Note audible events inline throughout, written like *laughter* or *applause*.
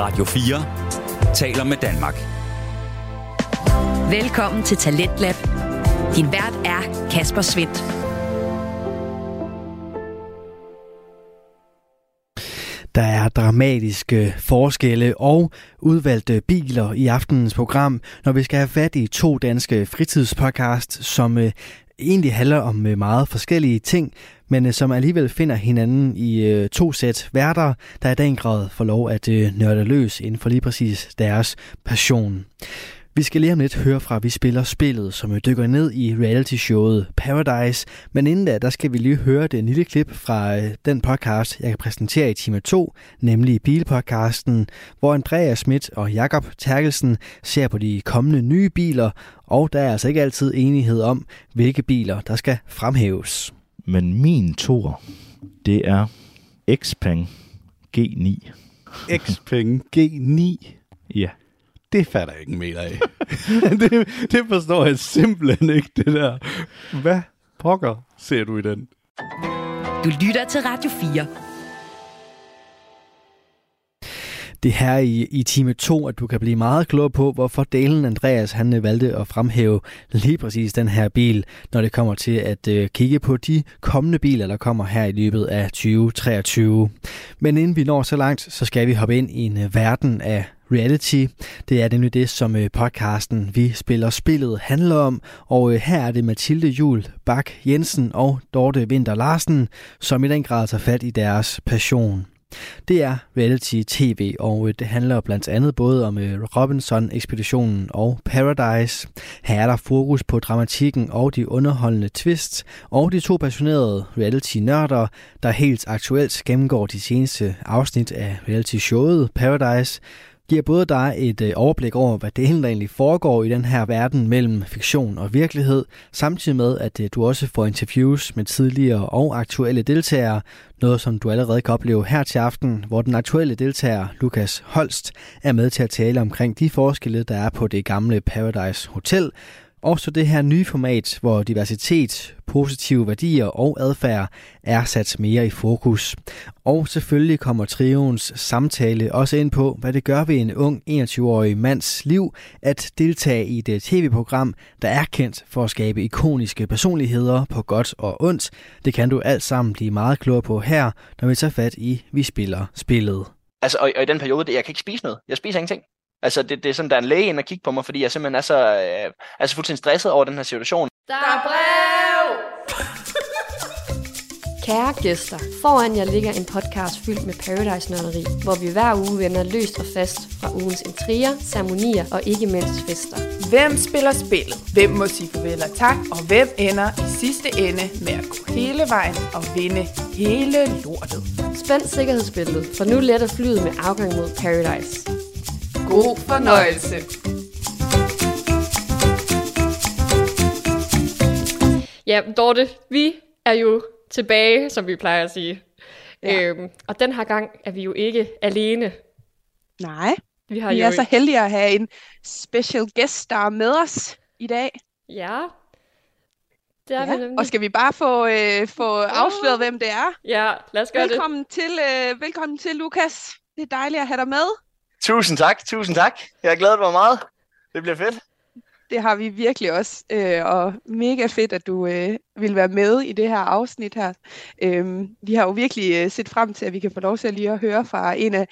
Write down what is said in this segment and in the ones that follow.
Radio 4 taler med Danmark. Velkommen til Talentlab. Din vært er Kasper Svendt. Der er dramatiske forskelle og udvalgte biler i aftenens program, når vi skal have fat i to danske fritidspodcast, som øh, egentlig handler om øh, meget forskellige ting, men øh, som alligevel finder hinanden i øh, to sæt værter, der i den grad får lov at øh, nørde løs inden for lige præcis deres passion. Vi skal lige om lidt høre fra, at vi spiller spillet, som vi dykker ned i reality-showet Paradise. Men inden da, der skal vi lige høre det lille klip fra øh, den podcast, jeg kan præsentere i time 2, nemlig Bilpodcasten, hvor Andreas Schmidt og Jakob Terkelsen ser på de kommende nye biler, og der er altså ikke altid enighed om, hvilke biler, der skal fremhæves. Men min tor, det er Xpeng G9. Xpeng G9. Ja. Det fatter jeg ikke mere af. *laughs* det, det forstår jeg simpelthen ikke, det der. Hvad pokker ser du i den? Du lytter til Radio 4. Det her i, i time 2, at du kan blive meget klog på, hvorfor Dalen Andreas han øh, valgte at fremhæve lige præcis den her bil, når det kommer til at øh, kigge på de kommende biler, der kommer her i løbet af 2023. Men inden vi når så langt, så skal vi hoppe ind i en øh, verden af reality. Det er nemlig det, som øh, podcasten Vi Spiller Spillet handler om. Og øh, her er det Mathilde Jul Bak Jensen og Dorte Vinter Larsen, som i den grad tager fat i deres passion. Det er reality tv, og øh, det handler blandt andet både om øh, Robinson-ekspeditionen og Paradise. Her er der fokus på dramatikken og de underholdende twists, og de to passionerede reality-nørder, der helt aktuelt gennemgår de seneste afsnit af reality-showet Paradise, giver både dig et øh, overblik over, hvad det egentlig foregår i den her verden mellem fiktion og virkelighed, samtidig med, at øh, du også får interviews med tidligere og aktuelle deltagere, noget som du allerede kan opleve her til aften, hvor den aktuelle deltager, Lukas Holst, er med til at tale omkring de forskelle, der er på det gamle Paradise Hotel, også det her nye format, hvor diversitet, positive værdier og adfærd er sat mere i fokus. Og selvfølgelig kommer trioens samtale også ind på, hvad det gør ved en ung 21-årig mands liv at deltage i det tv-program, der er kendt for at skabe ikoniske personligheder på godt og ondt. Det kan du alt sammen blive meget klogere på her, når vi tager fat i Vi Spiller Spillet. Altså, og, og i den periode, jeg kan ikke spise noget. Jeg spiser ingenting. Altså, det, det er sådan, der er en læge ind og kigge på mig, fordi jeg simpelthen er så øh, altså fuldstændig stresset over den her situation. Der er brev! *laughs* Kære gæster, foran jer ligger en podcast fyldt med Paradise-nørderi, hvor vi hver uge vender løst og fast fra ugens intriger, ceremonier og ikke mindst fester. Hvem spiller spillet? Hvem må sige farvel og tak? Og hvem ender i sidste ende med at gå hele vejen og vinde hele lortet? Spænd sikkerhedsbæltet, for nu letter flyet med afgang mod Paradise. God fornøjelse. Ja, Dorte, vi er jo tilbage, som vi plejer at sige. Ja. Øhm, og den her gang er vi jo ikke alene. Nej, Vi har vi jo er så heldige at have en special guest, der er med os i dag. Ja, det er vi Ja. nemlig. Og skal vi bare få, øh, få afsløret, hvem det er? Ja, lad os gøre det. Velkommen til, øh, velkommen til, Lukas. Det er dejligt at have dig med. Tusind tak, tusind tak. Jeg har glædet mig meget. Det bliver fedt. Det har vi virkelig også, øh, og mega fedt, at du øh, vil være med i det her afsnit her. Øh, vi har jo virkelig øh, set frem til, at vi kan få lov til at lige at høre fra en af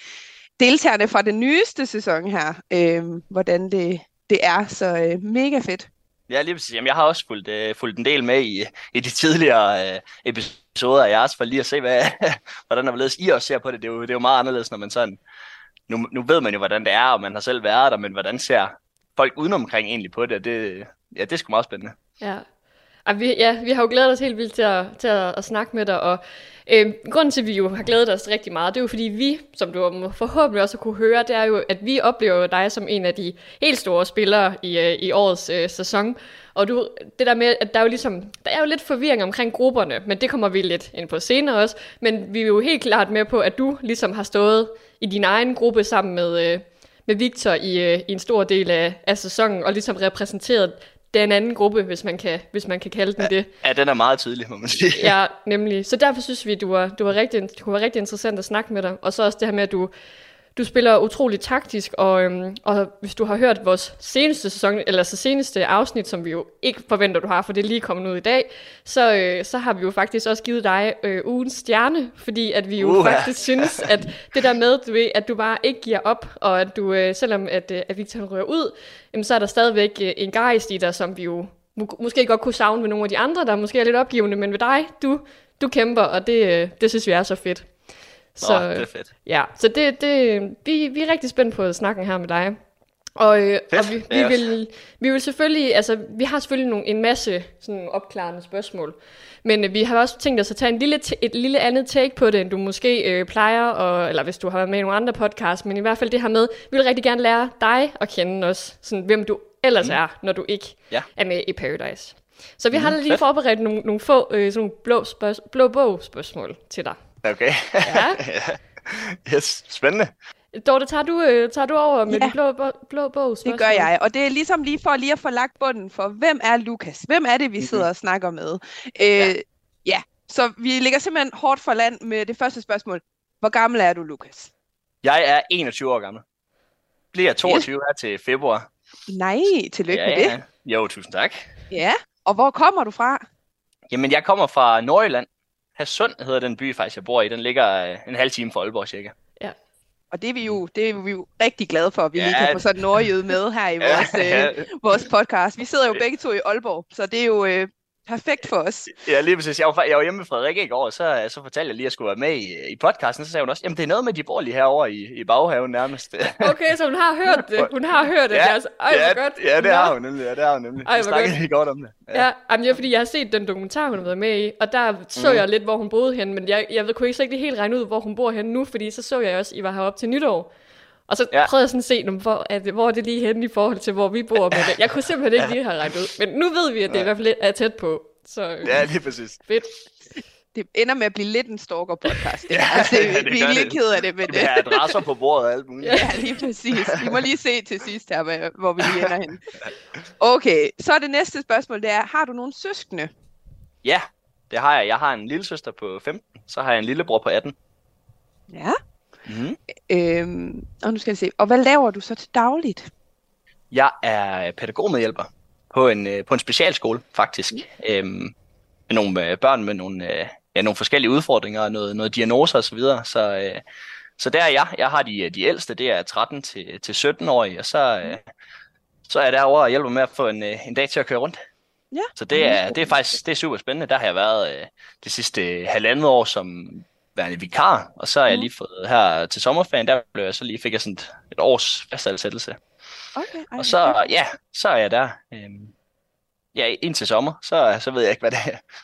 deltagerne fra den nyeste sæson her, øh, hvordan det, det er. Så øh, mega fedt. Ja, lige præcis. Jamen, jeg har også fulgt, øh, fulgt en del med i, i de tidligere øh, episoder af jeres, for lige at se, hvad, *laughs* hvordan der hvorledes I også ser på det. Det er, jo, det er jo meget anderledes, når man sådan... Nu, nu ved man jo, hvordan det er, og man har selv været der, men hvordan ser folk udenomkring egentlig på det? det ja, det er sgu meget spændende. Ja. Ej, vi, ja, vi har jo glædet os helt vildt til at, til at, at snakke med dig, og øh, grunden til, at vi jo har glædet os rigtig meget, det er jo fordi vi, som du forhåbentlig også kunne høre, det er jo, at vi oplever dig som en af de helt store spillere i, øh, i årets øh, sæson, og du, det der med, at der er jo ligesom, der er jo lidt forvirring omkring grupperne, men det kommer vi lidt ind på senere også, men vi er jo helt klart med på, at du ligesom har stået i din egen gruppe sammen med, øh, med Victor i, øh, i en stor del af, af sæsonen, og ligesom repræsenteret den anden gruppe, hvis man kan, hvis man kan kalde den det. Ja, den er meget tydelig, må man sige. Ja, nemlig. Så derfor synes vi, du var, du var rigtig, kunne være rigtig interessant at snakke med dig. Og så også det her med, at du, du spiller utroligt taktisk, og, øhm, og hvis du har hørt vores seneste sæson, eller så seneste afsnit, som vi jo ikke forventer, du har, for det er lige kommet ud i dag, så, øh, så har vi jo faktisk også givet dig øh, ugens stjerne, fordi at vi jo Uha. faktisk synes, at det der med, du ved, at du bare ikke giver op, og at du, øh, selvom at, øh, at Victor rører ud, jamen, så er der stadigvæk øh, en gejst i dig, som vi jo må- måske godt kunne savne ved nogle af de andre, der måske er lidt opgivende, men ved dig, du, du kæmper, og det, øh, det synes vi er så fedt. Så, Nå, det er fedt. Ja, så det, det, vi, vi er rigtig spændt på snakken her med dig. Og, øh, og vi, vi, vil, vi vil selvfølgelig, altså vi har selvfølgelig nogle, en masse sådan opklarende spørgsmål, men øh, vi har også tænkt os at tage en lille, et lille andet take på det, end du måske øh, plejer, og, eller hvis du har været med i nogle andre podcasts, men i hvert fald det her med, vi vil rigtig gerne lære dig at kende også, sådan, hvem du ellers mm. er, når du ikke Ja. er med i Paradise. Så vi har Mm, lige fedt. forberedt nogle, nogle få øh, sådan nogle blå, spørg- blå bog spørgsmål til dig. Okay. *laughs* Ja. yes, spændende. Dorte, tager du, øh, tager du over med Ja. ja. den blå, blå bog Det gør jeg, og det er ligesom lige for lige at få lagt bunden for, hvem er Lukas? Hvem er det, vi sidder og snakker med? Øh, ja. ja, så vi ligger simpelthen hårdt for land med det første spørgsmål. Hvor gammel er du, Lukas? Jeg er 21 år gammel. Bliver 22 her til februar. Nej, tillykke med det. Jo, tusind tak. Ja, og hvor kommer du fra? Jamen, jeg kommer fra Nordjylland. Hadsund hedder den by, faktisk, jeg bor i. Den ligger øh, en halv time fra Aalborg, cirka. Og det er vi jo, det er vi jo rigtig glade for, at vi Ja. lige kan få sådan en nordjyde med her i *laughs* Ja, vores, ja. øh, vores podcast. Vi sidder jo begge to i Aalborg, så det er jo øh, perfekt for os. Ja, lige præcis. Jeg var, jeg var hjemme med Frederikke i går, og så, så fortalte jeg lige, at jeg skulle være med i, i podcasten. Så sagde hun også, jamen det er noget med, de bor lige herovre i, i baghaven nærmest. *laughs* Okay, så hun har hørt det. Hun har hørt det. Ja, Ja, altså, ej, ja, godt. ja, det har hun nemlig. Ja, det har hun nemlig. Ej, hvor snakkede godt. lige godt om det. Ja, jamen, det er fordi, jeg har set den dokumentar, hun har været med i, og der så Mm. jeg lidt, hvor hun boede henne, men jeg, jeg ved- kunne ikke rigtig helt regne ud, hvor hun bor henne nu, fordi så så jeg også, I var heroppe til nytår. Og så Ja. prøvede jeg sådan at se, "Nå, hvor, at, hvor er det lige henne i forhold til, hvor vi bor. Men jeg kunne simpelthen ikke lige have regnet ud. Men nu ved vi, at det i hvert fald er tæt på. Så øh, Ja, lige præcis. fedt. Det ender med at blive lidt en stalker-podcast. Ja, *laughs* altså, ja, det vi er lidt det. ked af det, men Vi har adresser på bordet og alt muligt. *laughs* Ja, lige præcis. Vi må lige se til sidst her, hvor vi lige ender hen. Okay, så er det næste spørgsmål, det er, har du nogle søskende? Ja, det har jeg. Jeg har en lille søster på 15, så har jeg en lillebror på 18. Ja. Mm. Øhm, og nu skal jeg se, og hvad laver du så til dagligt? Jeg er pædagogmedhjælper på en, øh, på en specialskole, faktisk. Øhm, med nogle øh, børn med nogle, øh, ja, nogle forskellige udfordringer og noget, noget diagnoser osv. Så, så, øh, så der er jeg. Jeg har de, de ældste, det er 13 til, til 17-årige, og så, øh, så er jeg derovre og hjælper med at få en, øh, en dag til at køre rundt. Ja. Så det er, det er faktisk det er super spændende. Der har jeg været øh, det sidste øh, halvandet år som værende vikar, og så har jeg lige fået her til sommerferien, der blev jeg så lige fik jeg sådan et, års fastansættelse. Okay, ej, Og så, ja, så er jeg der. Øhm, ja, indtil sommer, så, så ved jeg ikke, hvad, det,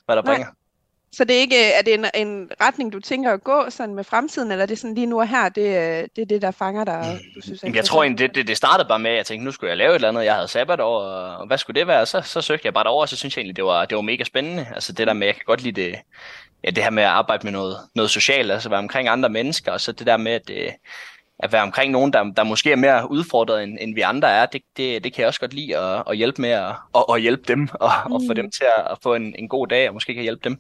hvad der Nej. bringer. Så det er ikke, er det en, en retning, du tænker at gå sådan med fremtiden, eller er det sådan lige nu og her, det, øh, det er det, der fanger dig, og du synes er Jamen, jeg tror egentlig, det, det, det startede bare med, at jeg tænkte, nu skulle jeg lave et eller andet. Jeg havde sabbat over, og hvad skulle det være? Så, så søgte jeg bare derover, og så synes jeg egentlig, det var, det var mega spændende. Altså det der med, jeg kan godt lide det, ja, det her med at arbejde med noget, noget socialt, altså være omkring andre mennesker, og så det der med, at, øh, at være omkring nogen, der, der måske er mere udfordret, end, end vi andre er, det, det, det kan jeg også godt lide at, at hjælpe med at, at, at hjælpe dem, og, og få Mm. dem til at, at få en, en god dag, og måske kan hjælpe dem.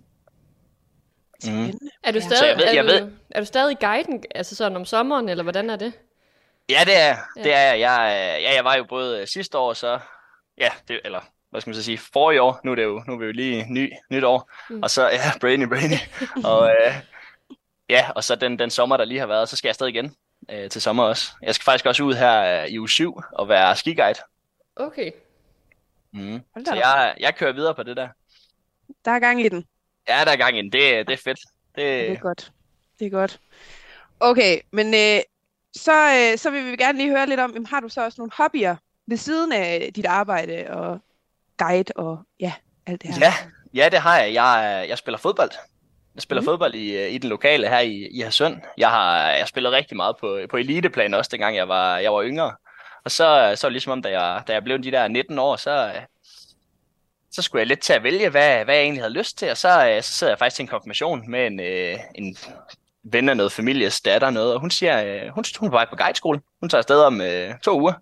Mm. Er du stadig, Så jeg ved- jeg er, ved- du, er du stadig i guiden, altså sådan om sommeren, eller hvordan er det? Ja, det er jeg. Ja. Det er jeg. Jeg, er- ja, jeg var jo både øh, sidste år, så... Ja, det, eller hvad skal man så sige? Forrige år. Nu er, det jo, nu er vi jo lige ny, nyt år. Mm. Og så, ja, brainy, brainy. *laughs* og, øh, ja, og så den, den sommer, der lige har været, så skal jeg stadig igen øh, til sommer også. Jeg skal faktisk også ud her øh, i uge 7 og være skiguide. Okay. Mm. Så jeg, jeg kører videre på det der. Der er gang i den. Ja, der er gang i den. Det, det er fedt. Det er Det, godt. Det er godt. Okay, men øh, så, øh, så vil vi gerne lige høre lidt om, jamen, har du så også nogle hobbyer ved siden af dit arbejde og guide og ja, alt det her? Ja, ja, det har jeg. Jeg, jeg spiller fodbold. Jeg spiller mm. fodbold i, i den lokale her i, i Hadsund. Jeg har jeg spillet rigtig meget på, på eliteplan også, dengang jeg var, jeg var yngre. Og så, så ligesom om, da jeg, da jeg blev de der 19 år, så, så skulle jeg lidt til at vælge, hvad, hvad jeg egentlig havde lyst til. Og så, øh, så sidder jeg faktisk til en konfirmation med en, øh, en ven af noget families datter noget, og hun siger, øh, hun, hun er på vej på guideskole. Hun tager afsted om øh, to uger.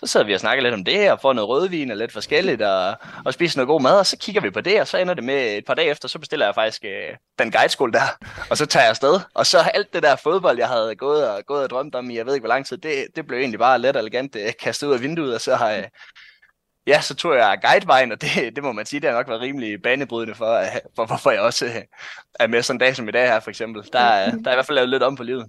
Så sidder vi og snakker lidt om det, og får noget rødvin og lidt forskelligt, og, og spiser noget god mad, og så kigger vi på det, og så ender det med et par dage efter, så bestiller jeg faktisk øh, den guideskole der, *laughs* og så tager jeg afsted. Og så alt det der fodbold, jeg havde gået og, gået og drømt om i, jeg ved ikke hvor lang tid, det, det blev egentlig bare let og elegant øh, kastet ud af vinduet, og så har jeg, ja, så tog jeg guidevejen, og det, det må man sige, det har nok været rimelig banebrydende for, øh, for hvorfor jeg også øh, er med sådan en dag som i dag her, for eksempel. Der, er- *laughs* der er i hvert fald lavet lidt om på livet.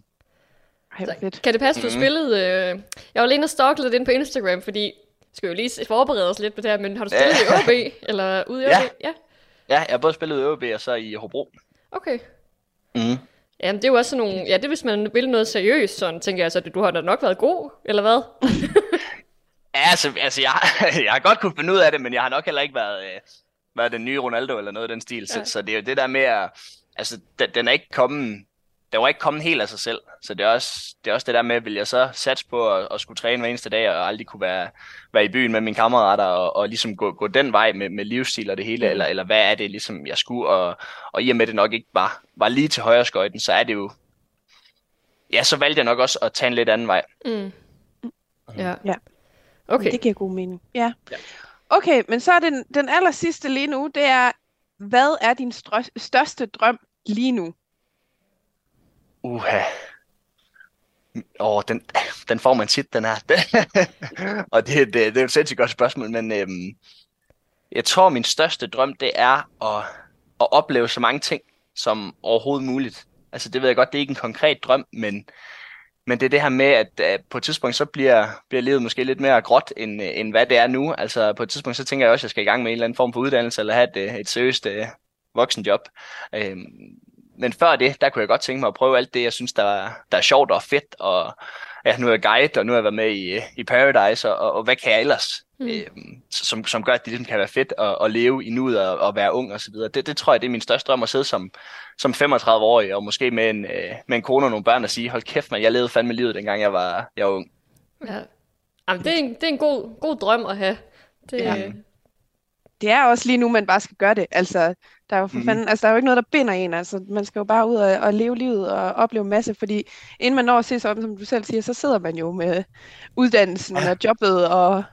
Ej. Kan det passe, du Mhm. spillede... Øh... Jeg var lige inde og stalke lidt ind på Instagram, fordi skal jo lige forberede os lidt på det her, men har du spillet i OB? Eller ude i OB? Ja. ja. Ja, jeg har både spillet i ØB og så i Hobro. Okay. Mm. Jamen, det er jo også sådan nogle... Ja, det er, hvis man vil noget seriøst, sådan tænker jeg, så du har da nok været god, eller hvad? *laughs* Ja, altså, altså jeg, *laughs* jeg har godt kunne finde ud af det, men jeg har nok heller ikke været, øh, været den nye Ronaldo eller noget af den stil. Så, Ja. så det er jo det der med at... Altså, den, den er ikke kommet... Den var ikke kommet helt af sig selv. Så det er også det, er også det der med, vil jeg så satse på at, at skulle træne hver eneste dag, og aldrig kunne være, være i byen med mine kammerater, og, og ligesom gå, gå den vej med, med livsstil og det hele, Mm. eller, eller hvad er det ligesom, jeg skulle, og, og i og med at det nok ikke var, var lige til højre skøjten, så er det jo... Ja, så valgte jeg nok også at tage en lidt anden vej. Mm. Ja. Ja. Okay. Det giver god mening. Ja. Okay, men så er den, den aller sidste lige nu, det er, hvad er din største drøm lige nu? Uha. Åh, den, den får man tit, den her. *laughs* og det, det, det er jo et sindssygt godt spørgsmål, men øhm, jeg tror, min største drøm, det er at, at opleve så mange ting som overhovedet muligt. Altså, det ved jeg godt, det er ikke en konkret drøm, men, men det er det her med, at, at på et tidspunkt, så bliver, bliver livet måske lidt mere gråt, end, end hvad det er nu. Altså, på et tidspunkt, så tænker jeg også, at jeg skal i gang med en eller anden form for uddannelse, eller have et, et seriøst øh, voksenjob. Øhm, men før det, der kunne jeg godt tænke mig at prøve alt det, jeg synes, der, er- der er sjovt og fedt, og ja, nu er jeg guide, og nu har jeg været med i, i Paradise, og, og hvad kan jeg ellers, Mm. øhm, som, som gør, at det ligesom kan være fedt at, at leve i nuet og, og være ung og så videre. Det, det tror jeg, det er min største drøm at sidde som, som 35-årig, og måske med en, øh, med en kone og nogle børn og sige, hold kæft, man, jeg levede fandme livet, dengang jeg var, jeg var ung. Ja. Jamen, det er en, det er en god, god drøm at have. Det, Ja. Ja. Det er også lige nu, man bare skal gøre det. Altså, der er jo for Mhm. fanden, altså, der er jo ikke noget, der binder en. Altså, man skal jo bare ud og, og leve livet og opleve en masse, fordi inden man når at se sig om, som du selv siger, så sidder man jo med uddannelsen og jobbet og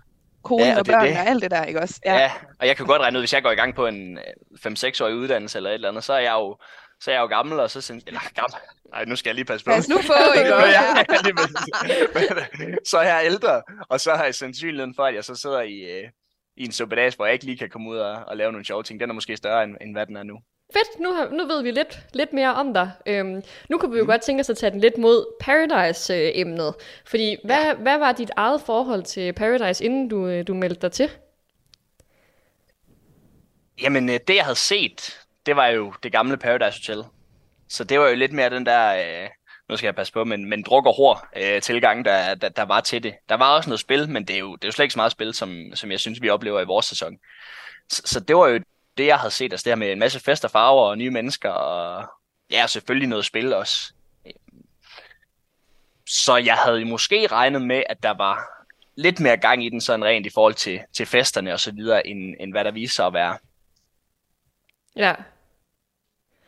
konen Ja, og og børn det. og alt det der, ikke også? Ja. ja, og jeg kan godt regne ud, hvis jeg går i gang på en øh, 5-6-årig uddannelse eller et eller andet, så er jeg jo, så er jeg jo gammel, og så synes eller gammel, nej, nu skal jeg lige passe på. Pas nu på, ikke *laughs* Ja, også? ja, *laughs* *laughs* så er jeg ældre, og så har jeg sandsynligheden for, at jeg så sidder i, øh, i en suppedas, hvor jeg ikke lige kan komme ud og, og lave nogle sjove ting. Den er måske større, end, end hvad den er nu. Fedt, nu, har, nu ved vi lidt, lidt mere om dig. Øhm, nu kan vi jo godt tænke os at tage den lidt mod Paradise-emnet. Fordi hvad, hvad var dit eget forhold til Paradise, inden du, øh, du meldte dig til? Jamen, øh, det jeg havde set, det var jo det gamle Paradise Hotel. Så det var jo lidt mere den der, øh, nu skal jeg passe på, men, men druk og hår øh, tilgang, der, der, der var til det. Der var også noget spil, men det er jo, det er jo slet ikke så meget spil, som, som jeg synes, vi oplever i vores sæson. Så, så det var jo det, jeg havde set, altså det her med en masse fester, farver og nye mennesker, og ja, selvfølgelig noget spil også. Så jeg havde måske regnet med, at der var lidt mere gang i den sådan rent i forhold til, til festerne og så videre, end, end hvad der viser sig at være. Ja.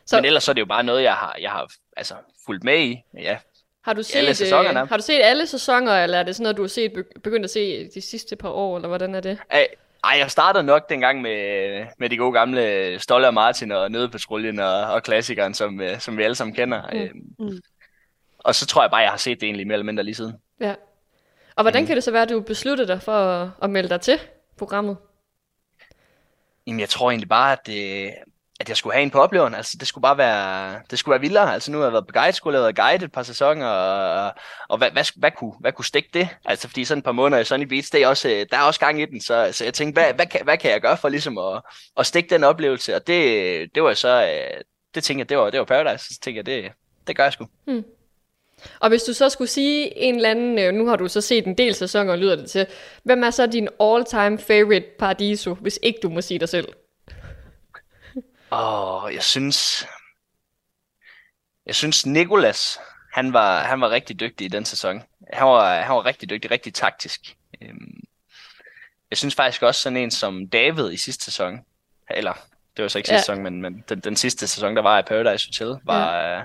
Så... Men ellers så er det jo bare noget, jeg har, jeg har altså, fulgt med i. Ja, har du, alle set, sæsonerne. øh, har du set alle sæsoner, eller er det sådan noget, du har set, be- begyndt at se de sidste par år, eller hvordan er det? Ej, ej, jeg startede nok dengang med, med de gode gamle Stolle og Martin og Nødepatruljen og, og klassikeren, som, øh, som vi alle sammen kender. Mm. Mm. Mm. Og så tror jeg bare, jeg har set det egentlig mere eller mindre lige siden. Ja. Og hvordan Mm. kan det så være, at du besluttede dig for at, at melde dig til programmet? Jamen, jeg tror egentlig bare, at, det, at jeg skulle have en på opleveren. Altså, det skulle bare være, det skulle være vildere. Altså, nu har jeg været på guideskole, jeg have været guide et par sæsoner, og, og hvad, hvad, hvad, kunne, hvad kunne stikke det? Altså, fordi sådan et par måneder i Sunny Beach, det er også, øh, der er også gang i den, så, så jeg tænkte, hvad, hvad, kan, hvad kan jeg gøre for ligesom at, at stikke den oplevelse? Og det, det var så, øh, det tænkte jeg, det var, det var Paradise, så tænkte jeg, det, det gør jeg sgu. Hmm. Og hvis du så skulle sige en eller anden, øh, nu har du så set en del sæsoner, lyder det til, hvem er så din all-time favorite Paradiso, hvis ikke du må sige dig selv? Og jeg synes, jeg synes Nikolas, han var, han var rigtig dygtig i den sæson. Han var, han var rigtig dygtig, rigtig taktisk. Øhm, Jeg synes faktisk også sådan en som David i sidste sæson, eller det var så ikke Ja. sidste sæson, men, men den, den sidste sæson, der var i Paradise Hotel, var, ja.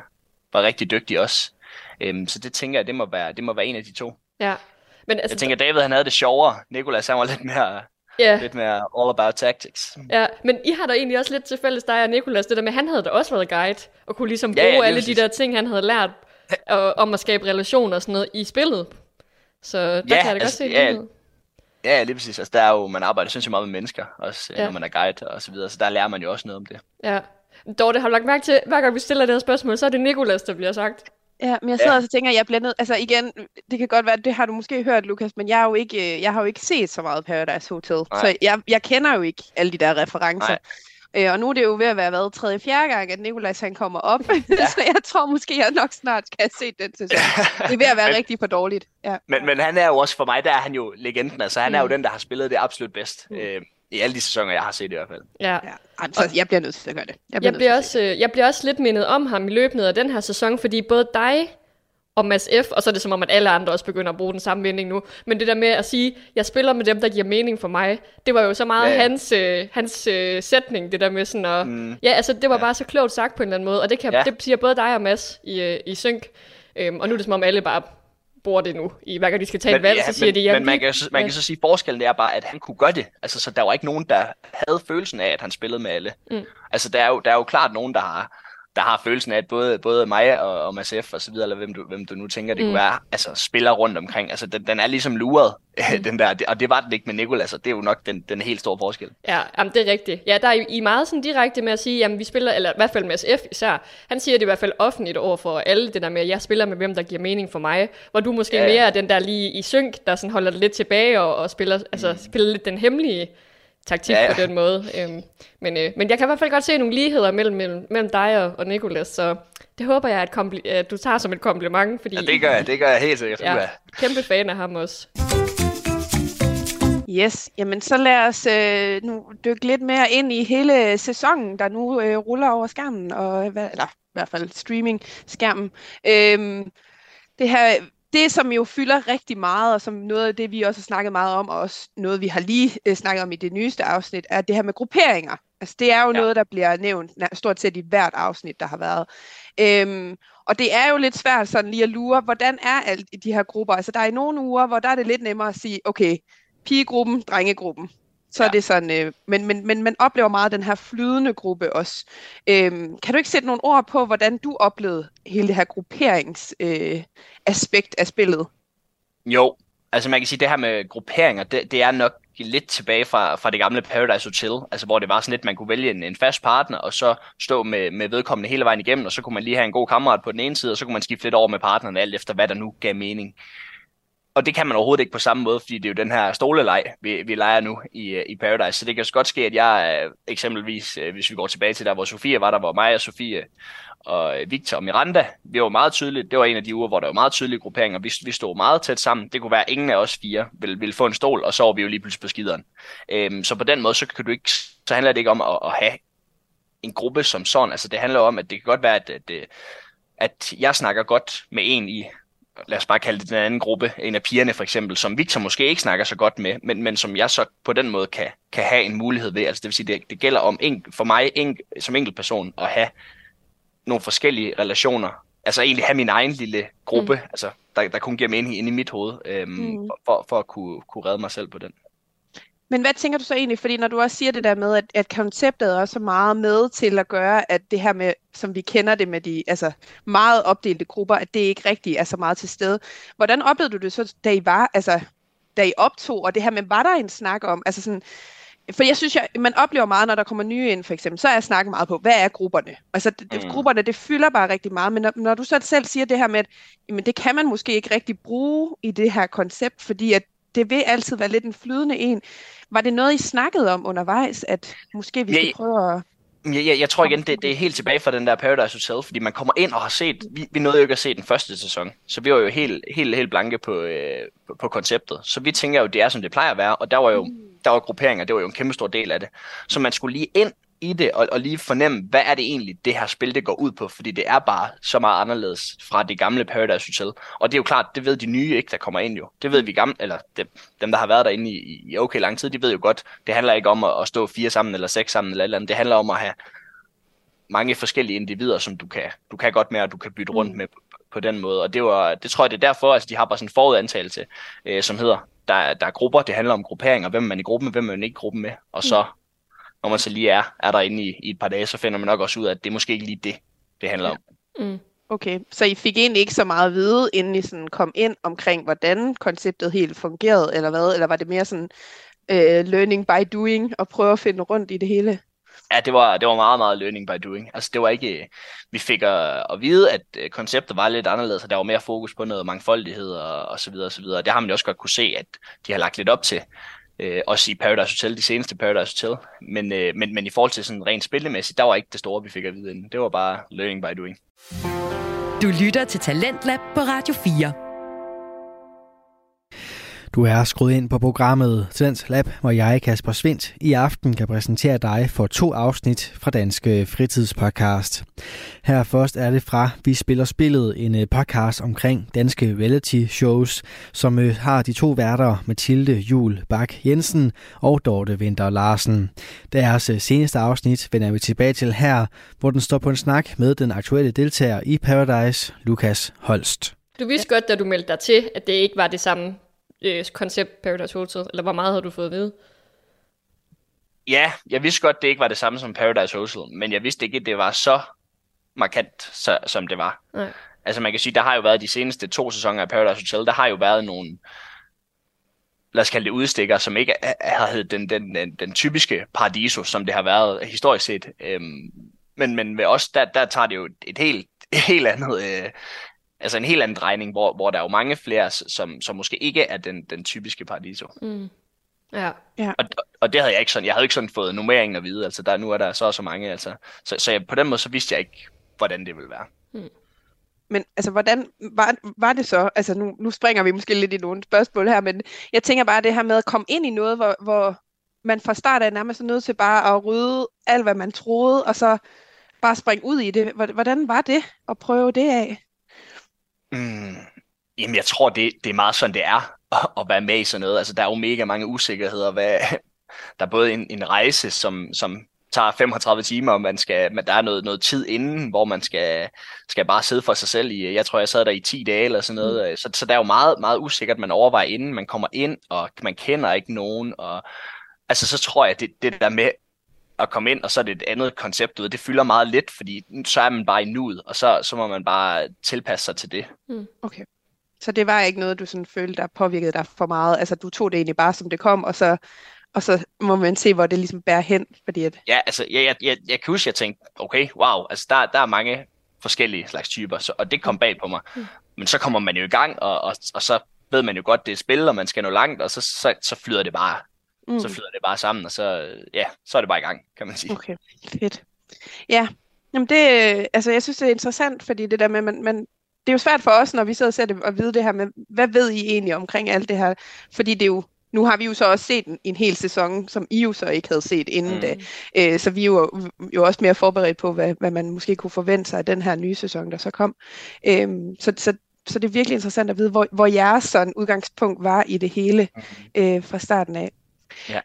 var rigtig dygtig også. Øhm, så det tænker jeg, det må være, det må være en af de to. Ja. Men altså, Jeg tænker, David han havde det sjovere. Nikolas han var lidt mere, ja, lidt mere all about tactics. ja, men I har da egentlig også lidt til fælles, dig og Nikolas, det der med, han havde da også været guide, og kunne ligesom Ja, bruge ja, lige alle de der ting, han havde lært og, om at skabe relationer og sådan noget i spillet. Så der Ja, kan jeg da godt altså, se ja, det. Ja, lige præcis. Altså, der er jo, man arbejder sindssygt meget med mennesker, også Ja. ja. når man er guide og så videre. Så der lærer man jo også noget om det. Ja. Dorte, har du lagt mærke til, hver gang vi stiller det her spørgsmål, så er det Nikolas, der bliver sagt. Ja, men jeg sidder Ja. og tænker, at jeg bliver nødt... Altså igen, det kan godt være, det har du måske hørt, Lukas, men jeg, er jo ikke, øh, jeg har jo ikke set så meget Paradise Hotel. Nej. Så jeg, jeg kender jo ikke alle de der referencer. Nej. Øh, og nu er det jo ved at være været tredje, fjerde gang, at Nikolaj han kommer op. Ja. *laughs* så jeg tror måske, jeg nok snart skal have set den sæson. Det er ved at være rigtig for dårligt. Ja. Men, men han er jo også, for mig, der er han jo legenden. Altså, han er jo Mm. den, der har spillet det absolut bedst. Øh, I alle de sæsoner, jeg har set i hvert fald. Ja. ja. Altså, jeg bliver nødt til at gøre det. Jeg bliver, til at også, øh, jeg bliver også lidt mindet om ham i løbet af den her sæson, fordi både dig og Mads F., og så er det som om, at alle andre også begynder at bruge den samme vending nu, men det der med at sige, jeg spiller med dem, der giver mening for mig, det var jo så meget Ja, ja, ja. hans, øh, hans øh, sætning, det der med sådan at, Mm. ja, altså det var bare så klogt sagt på en eller anden måde, og det, kan, Ja. ja. det siger både dig og Mads i, øh, i synk, øhm, og nu er det som om alle bare bruger det nu, i hver gang de skal tage et valg, så siger men, de, ja, men man, kan, så- man ja. kan så sige, at forskellen er bare, at han kunne gøre det. Altså, så der var ikke nogen, der havde følelsen af, at han spillede med alle. Mm. Altså, der er, jo, der er jo klart nogen, der har, der har følelsen af, at både, både mig og, og Mads F. og så videre, eller hvem du, hvem du nu tænker, det mm. Mm. kunne være, altså spiller rundt omkring. Altså, den, den er ligesom luret, *laughs* Mm. den der, og det var den ikke med Nikolas, og det er jo nok den, den helt store forskel. Ja, jamen, det er rigtigt. Ja, der er I meget sådan direkte med at sige, jamen vi spiller, eller i hvert fald med SF især, han siger det i hvert fald offentligt over for alle, det der med, at jeg spiller med hvem, der giver mening for mig, hvor du måske Ja, mere er den der lige i synk, der sådan holder det lidt tilbage og, og spiller, altså, spiller lidt den hemmelige taktik Ja, ja, på den måde. Øhm, men, øh, men jeg kan i hvert fald godt se nogle ligheder mellem, mellem, mellem dig og, og Nikolas, så det håber jeg, at, kompli- at du tager som et kompliment, fordi Ja, det gør jeg, det gør jeg helt sikkert. ja, Ja. kæmpe fan af ham også. Yes, jamen så lad os øh, nu dykke lidt mere ind i hele sæsonen, der nu øh, ruller over skærmen, og, hvad, eller i hvert fald streaming-skærmen. Øhm, det her, det som jo fylder rigtig meget, og som noget af det, vi også har snakket meget om, og også noget, vi har lige øh, snakket om i det nyeste afsnit, er det her med grupperinger. Altså det er jo Ja. noget, der bliver nævnt stort set i hvert afsnit, der har været. Øhm, og det er jo lidt svært sådan lige at lure, hvordan er alt i de her grupper? Altså der er i nogle uger, hvor der er det lidt nemmere at sige, okay, pigegruppen, drengegruppen. Så ja. er det sådan, øh, men, men, men man oplever meget den her flydende gruppe også. Øhm, kan du ikke sætte nogle ord på, hvordan du oplevede hele det her grupperings øh, aspekt af spillet? Jo, altså man kan sige, det her med grupperinger, det, det er nok lidt tilbage fra, fra det gamle Paradise Hotel, altså hvor det var sådan lidt, man kunne vælge en, en fast partner, og så stå med, med vedkommende hele vejen igennem, og så kunne man lige have en god kammerat på den ene side, og så kunne man skifte lidt over med partneren, alt efter hvad der nu gav mening. Og det kan man overhovedet ikke på samme måde, fordi det er jo den her stoleleg, vi, vi leger nu i, øh, i Paradise. Så det kan også godt ske, at jeg øh, eksempelvis, øh, hvis vi går tilbage til der, hvor Sofie var der, hvor mig og Sofie og Victor og Miranda, vi var meget tydeligt, det var en af de uger, hvor der var meget tydelige grupperinger, vi, vi stod meget tæt sammen, det kunne være, at ingen af os fire ville, ville få en stol, og så var vi jo lige pludselig på skideren. Øhm, så på den måde, så kan du ikke, så handler det ikke om at, at have en gruppe som sådan, altså det handler om, at det kan godt være, at, at, at jeg snakker godt med en i, lad os bare kalde det den anden gruppe, en af pigerne for eksempel, som Victor måske ikke snakker så godt med, men, men som jeg så på den måde kan, kan have en mulighed ved. Altså det vil sige, det, det gælder om en, for mig en, som enkelt person at have nogle forskellige relationer. Altså egentlig have min egen lille gruppe, mm. altså, der, der kun giver mening inde i mit hoved, øhm, mm. for, for at kunne, kunne redde mig selv på den. Men hvad tænker du så egentlig, fordi når du også siger det der med, at, at konceptet er også meget med til at gøre, at det her med, som vi kender det med de altså meget opdelte grupper, at det ikke rigtig er så meget til stede. Hvordan oplevede du det så, da I var, altså da I optog, og det her med, var der en snak om, altså sådan, for jeg synes, jeg, man oplever meget, når der kommer nye ind, for eksempel, så er jeg snakket meget på, hvad er grupperne? Altså, mm. grupperne, det fylder bare rigtig meget, men når, når du så selv siger det her med, at jamen, det kan man måske ikke rigtig bruge i det her koncept, fordi at det vil altid være lidt en flydende en. Var det noget, I snakkede om undervejs, at måske vi skal ja. prøve at... Jeg, jeg, jeg tror igen, det, det er helt tilbage fra den der Paradise Hotel, fordi man kommer ind og har set, vi, vi nåede jo ikke at se den første sæson, så vi var jo helt, helt, helt blanke på, øh, på, på konceptet. Så vi tænker jo, det er som det plejer at være, og der var jo der var grupperinger, det var jo en kæmpe stor del af det. Så man skulle lige ind i det, og, og lige fornemme, hvad er det egentlig, det her spil, det går ud på, fordi det er bare så meget anderledes fra det gamle Paradise Hotel. Og det er jo klart, det ved de nye ikke, der kommer ind jo. Det ved vi gamle, eller dem, dem der har været derinde i, i okay lang tid, de ved jo godt, det handler ikke om at, at stå fire sammen, eller seks sammen, eller et eller andet. Det handler om at have mange forskellige individer, som du kan, du kan godt med, og du kan bytte rundt Mm. med på den måde. Og det, var, det tror jeg, det er derfor, at altså, de har bare sådan en forudantagelse, øh, som hedder, der, der er grupper, det handler om grupperinger, hvem man er i gruppen med, hvem man ikke i gruppen med. Og så, når man så lige er, er derinde i, i et par dage, så finder man nok også ud af, at det er måske ikke lige det, det handler om. Mm. Okay, så I fik egentlig ikke så meget at vide, inden I sådan kom ind omkring, hvordan konceptet helt fungerede, eller hvad? Eller var det mere sådan uh, learning by doing, og prøve at finde rundt i det hele? Ja, det var, det var meget, meget learning by doing. Altså, det var ikke, vi fik at, at vide, at øh, konceptet var lidt anderledes, og der var mere fokus på noget mangfoldighed og, og så videre og så videre. Det har man jo også godt kunne se, at de har lagt lidt op til. Øh, også i Paradise Hotel, de seneste Paradise Hotel. Men, øh, men, men i forhold til sådan rent spillemæssigt, der var ikke det store, vi fik at vide inden. Det var bare learning by doing. Du lytter til Talentlab på Radio 4. Du er skruet ind på programmet Talents Lab, hvor jeg, Kasper Svindt, i aften kan præsentere dig for to afsnit fra Danske Fritidspodcast. Her først er det fra Vi Spiller Spillet, en øh, podcast omkring danske reality shows, som øh, har de to værter Mathilde Jul Bak Jensen og Dorte Vinter Larsen. Deres øh, seneste afsnit vender vi tilbage til her, hvor den står på en snak med den aktuelle deltager i Paradise, Lukas Holst. Du vidste godt, da du meldte dig til, at det ikke var det samme øh, koncept Paradise Hotel, eller hvor meget har du fået at vide? Ja, jeg vidste godt, det ikke var det samme som Paradise Hotel, men jeg vidste ikke, at det var så markant, så, som det var. Nej. Altså man kan sige, der har jo været de seneste to sæsoner af Paradise Hotel, der har jo været nogle, lad os kalde det udstikker, som ikke har heddet den, den, den, den typiske paradiso, som det har været historisk set. Øhm, men, men ved os, der, der tager det jo et, et helt, et helt andet, øh, altså en helt anden drejning, hvor, hvor der er jo mange flere, som, som måske ikke er den, den typiske paradiso. Mm. Ja. Og, og det havde jeg ikke sådan, jeg havde ikke sådan fået nummeringen at vide, altså der, nu er der så og så mange, altså. Så, så jeg, på den måde, så vidste jeg ikke, hvordan det ville være. Men altså, hvordan var, var det så? Altså, nu, nu springer vi måske lidt i nogle spørgsmål her, men jeg tænker bare det her med at komme ind i noget, hvor, hvor man fra start af nærmest er nødt til bare at rydde alt, hvad man troede, og så bare springe ud i det. Hvordan var det at prøve det af? Mm, jamen, jeg tror, det, det er meget sådan, det er at, at være med i sådan noget. Altså, der er jo mega mange usikkerheder. Hvad, *laughs* der er både en, en rejse, som, som tager 35 timer, og man skal, men der er noget, noget tid inden, hvor man skal, skal bare sidde for sig selv i, jeg tror, jeg sad der i 10 dage eller sådan noget. Mm. Så, så der er jo meget, meget usikkert, man overvejer inden man kommer ind, og man kender ikke nogen, og altså så tror jeg, det, det der med at komme ind, og så er det et andet koncept ud. Det fylder meget lidt, fordi så er man bare i nuet, og så, så må man bare tilpasse sig til det. Mm. Okay. Så det var ikke noget, du sådan følte, der påvirkede dig for meget? Altså, du tog det egentlig bare, som det kom, og så, og så må man se, hvor det ligesom bærer hen, fordi at... Ja, altså, jeg, jeg, jeg, jeg kan huske, jeg tænkte, okay, wow, altså, der, der er mange forskellige slags typer, så, og det kom bag på mig. Mm. Men så kommer man jo i gang, og, og, og så ved man jo godt, det er spil, og man skal nå langt, og så, så, så flyder det bare mm. så flyder det bare sammen, og så, ja, så er det bare i gang, kan man sige. Okay, fedt. Ja, Jamen det, altså jeg synes, det er interessant, fordi det der med, man, man, det er jo svært for os, når vi sidder og ser det, og vide det her med, hvad ved I egentlig omkring alt det her? Fordi det er jo, nu har vi jo så også set en, en hel sæson, som I jo så ikke havde set inden mm. da. Øh, så vi er jo, jo også mere forberedt på, hvad, hvad man måske kunne forvente sig af den her nye sæson, der så kom. Øh, så, så, så det er virkelig interessant at vide, hvor, hvor jeres sådan udgangspunkt var i det hele øh, fra starten af. Ja.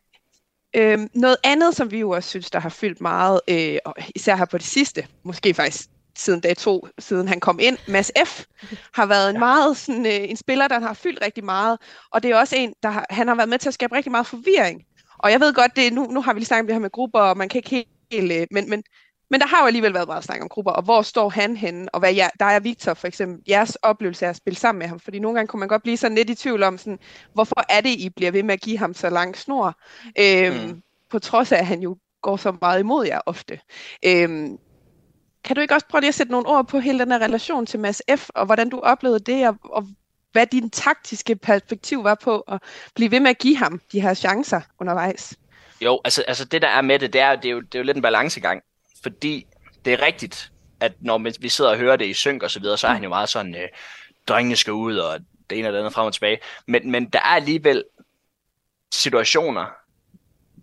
Øhm, noget andet, som vi jo også synes, der har fyldt meget, øh, og især her på det sidste, måske faktisk siden dag to, siden han kom ind, Mads F. har været en ja. meget sådan, øh, en spiller, der har fyldt rigtig meget, og det er også en, der har, han har været med til at skabe rigtig meget forvirring. Og jeg ved godt, det nu, nu har vi lige snakket om det her med grupper, og man kan ikke helt, øh, men, men men der har jo alligevel været meget snak om grupper, og hvor står han henne, og hvad jeg, der er Victor for eksempel, jeres oplevelse af at spille sammen med ham, fordi nogle gange kunne man godt blive sådan lidt i tvivl om, sådan, hvorfor er det, I bliver ved med at give ham så lang snor, øhm, mm. på trods af, at han jo går så meget imod jer ofte. Øhm, kan du ikke også prøve lige at sætte nogle ord på hele den her relation til Mads F., og hvordan du oplevede det, og, og hvad din taktiske perspektiv var på at blive ved med at give ham de her chancer undervejs? Jo, altså, altså det der er med det, det er, det er, jo, det er jo lidt en balancegang fordi det er rigtigt, at når vi sidder og hører det i synk og så videre, så er han jo meget sådan, øh, drengene skal ud, og det ene og det andet frem og tilbage. Men, men der er alligevel situationer,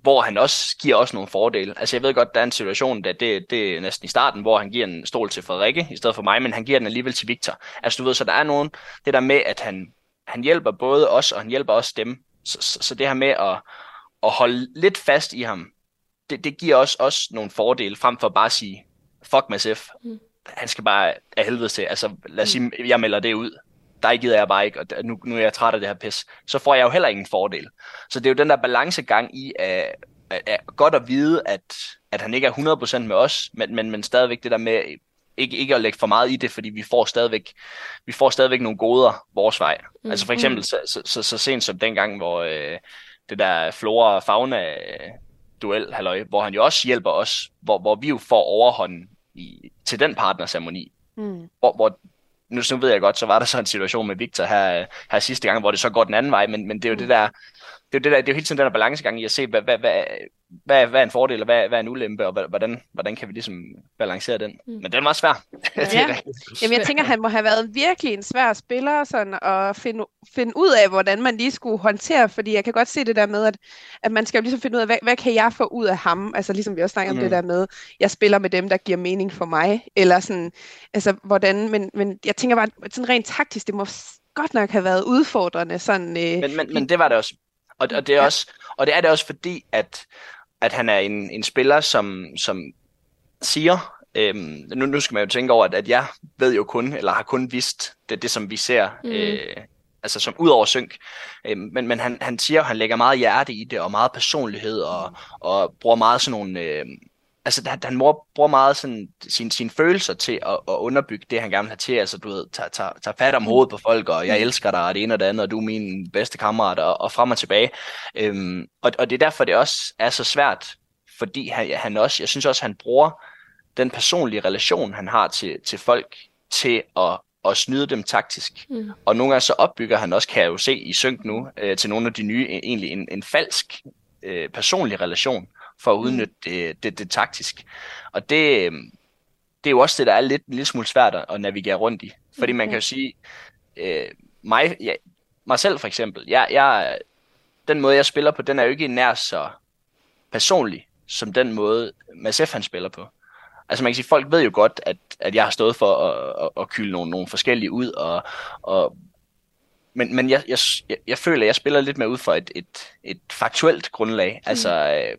hvor han også giver også nogle fordele. Altså jeg ved godt, der er en situation, der det, det er næsten i starten, hvor han giver en stol til Frederikke i stedet for mig, men han giver den alligevel til Victor. Altså du ved, så der er nogen, det der med, at han, han hjælper både os, og han hjælper også dem. Så, så, så det her med at, at holde lidt fast i ham, det, det giver også, også nogle fordele, frem for bare at sige, fuck Mads F. Mm. han skal bare af helvede til. Altså, lad os sige, jeg melder det ud. Der gider jeg bare ikke, og nu, nu er jeg træt af det her pis. Så får jeg jo heller ingen fordel. Så det er jo den der balancegang i, at, at, at godt at vide, at, at han ikke er 100% med os, men, men, men stadigvæk det der med, ikke, ikke at lægge for meget i det, fordi vi får stadigvæk, vi får stadigvæk nogle goder vores vej. Mm. Altså for eksempel så, så, så, så sent som dengang, hvor øh, det der flora og fauna øh, duel, halløj, hvor han jo også hjælper os, hvor, hvor vi jo får overhånden i, til den partnerceremoni. Mm. Hvor, hvor nu, nu ved jeg godt, så var der så en situation med Victor her, her sidste gang, hvor det så går den anden vej, men, men det er jo mm. det der, det er jo, det, der, det er jo hele tiden den der balancegang i at se, hvad, hvad, hvad, hvad, hvad er en fordel, og hvad, hvad er en ulempe, og hvordan, hvordan kan vi ligesom balancere den. Mm. Men den meget svær. Ja. *laughs* Jamen, jeg tænker, han må have været virkelig en svær spiller, sådan at finde, finde ud af, hvordan man lige skulle håndtere, fordi jeg kan godt se det der med, at, at man skal jo ligesom finde ud af, hvad, hvad kan jeg få ud af ham? Altså ligesom vi også snakker mm. om det mm. der med, jeg spiller med dem, der giver mening for mig, eller sådan, altså hvordan, men, men jeg tænker bare, sådan rent taktisk, det må godt nok have været udfordrende. Sådan, øh, men, men, men det var det også. Og, og, det er også, og det er det også fordi, at, at han er en, en spiller, som, som siger, øhm, nu, nu skal man jo tænke over, at, at jeg ved jo kun, eller har kun vidst det, det som vi ser, mm. øh, altså som ud over synk. Øhm, men men han, han siger, at han lægger meget hjerte i det, og meget personlighed, og, og bruger meget sådan nogle... Øh, altså han, han bruger meget sådan sine, sine følelser til at, at underbygge det, han gerne vil have til. Altså du ved, tager, tager, tager fat om hovedet på folk, og jeg elsker dig, og det ene og det andet, og du er min bedste kammerat, og, og frem og tilbage. Øhm, og, og det er derfor, det også er så svært, fordi han, han også, jeg synes også, han bruger den personlige relation, han har til, til folk, til at, at snyde dem taktisk. Mm. Og nogle gange så opbygger han også, kan jeg jo se i synk nu, øh, til nogle af de nye, egentlig en, en falsk øh, personlig relation for at mm. udnytte det, det, det taktisk. Og det, øhm, det er jo også det, der er lidt, en lille smule svært at navigere rundt i. Fordi man kan jo sige, øh, mig, ja, mig selv for eksempel, jeg, jeg, den måde, jeg spiller på, den er jo ikke nær så personlig, som den måde, Mads F. han spiller på. Altså man kan sige, folk ved jo godt, at, at jeg har stået for at, at, at kylde nogle, nogle forskellige ud, og, og men, men jeg, jeg, jeg, jeg føler, at jeg spiller lidt mere ud fra et, et, et faktuelt grundlag. Mm. Altså, øh,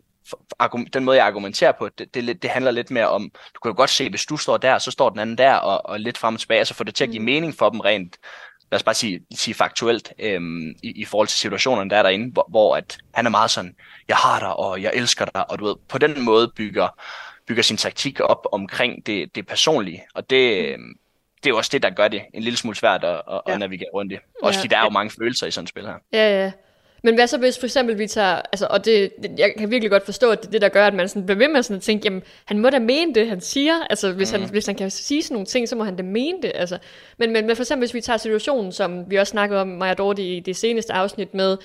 den måde, jeg argumenterer på, det, det, det handler lidt mere om, du kan jo godt se, hvis du står der, så står den anden der, og, og lidt frem og tilbage, så får det til at give mm. mening for dem rent, lad os bare sige, sige faktuelt, øhm, i, i forhold til situationen, der er derinde, hvor, hvor at han er meget sådan, jeg har dig, og jeg elsker dig, og du ved, på den måde bygger, bygger sin taktik op omkring det, det personlige, og det, mm. øhm, det er jo også det, der gør det en lille smule svært at, at, ja. at navigere rundt i. Også ja. fordi der er jo mange følelser i sådan et spil her. Ja, ja. Men hvad så hvis for eksempel vi tager, altså, og det, det, jeg kan virkelig godt forstå, at det er det, der gør, at man sådan bliver ved med sådan at tænke, jamen, han må da mene det, han siger. Altså, hvis, mm. han, hvis han kan sige sådan nogle ting, så må han da mene det. Altså. Men, men, men for eksempel, hvis vi tager situationen, som vi også snakkede om, Maja Dorte, i det seneste afsnit med,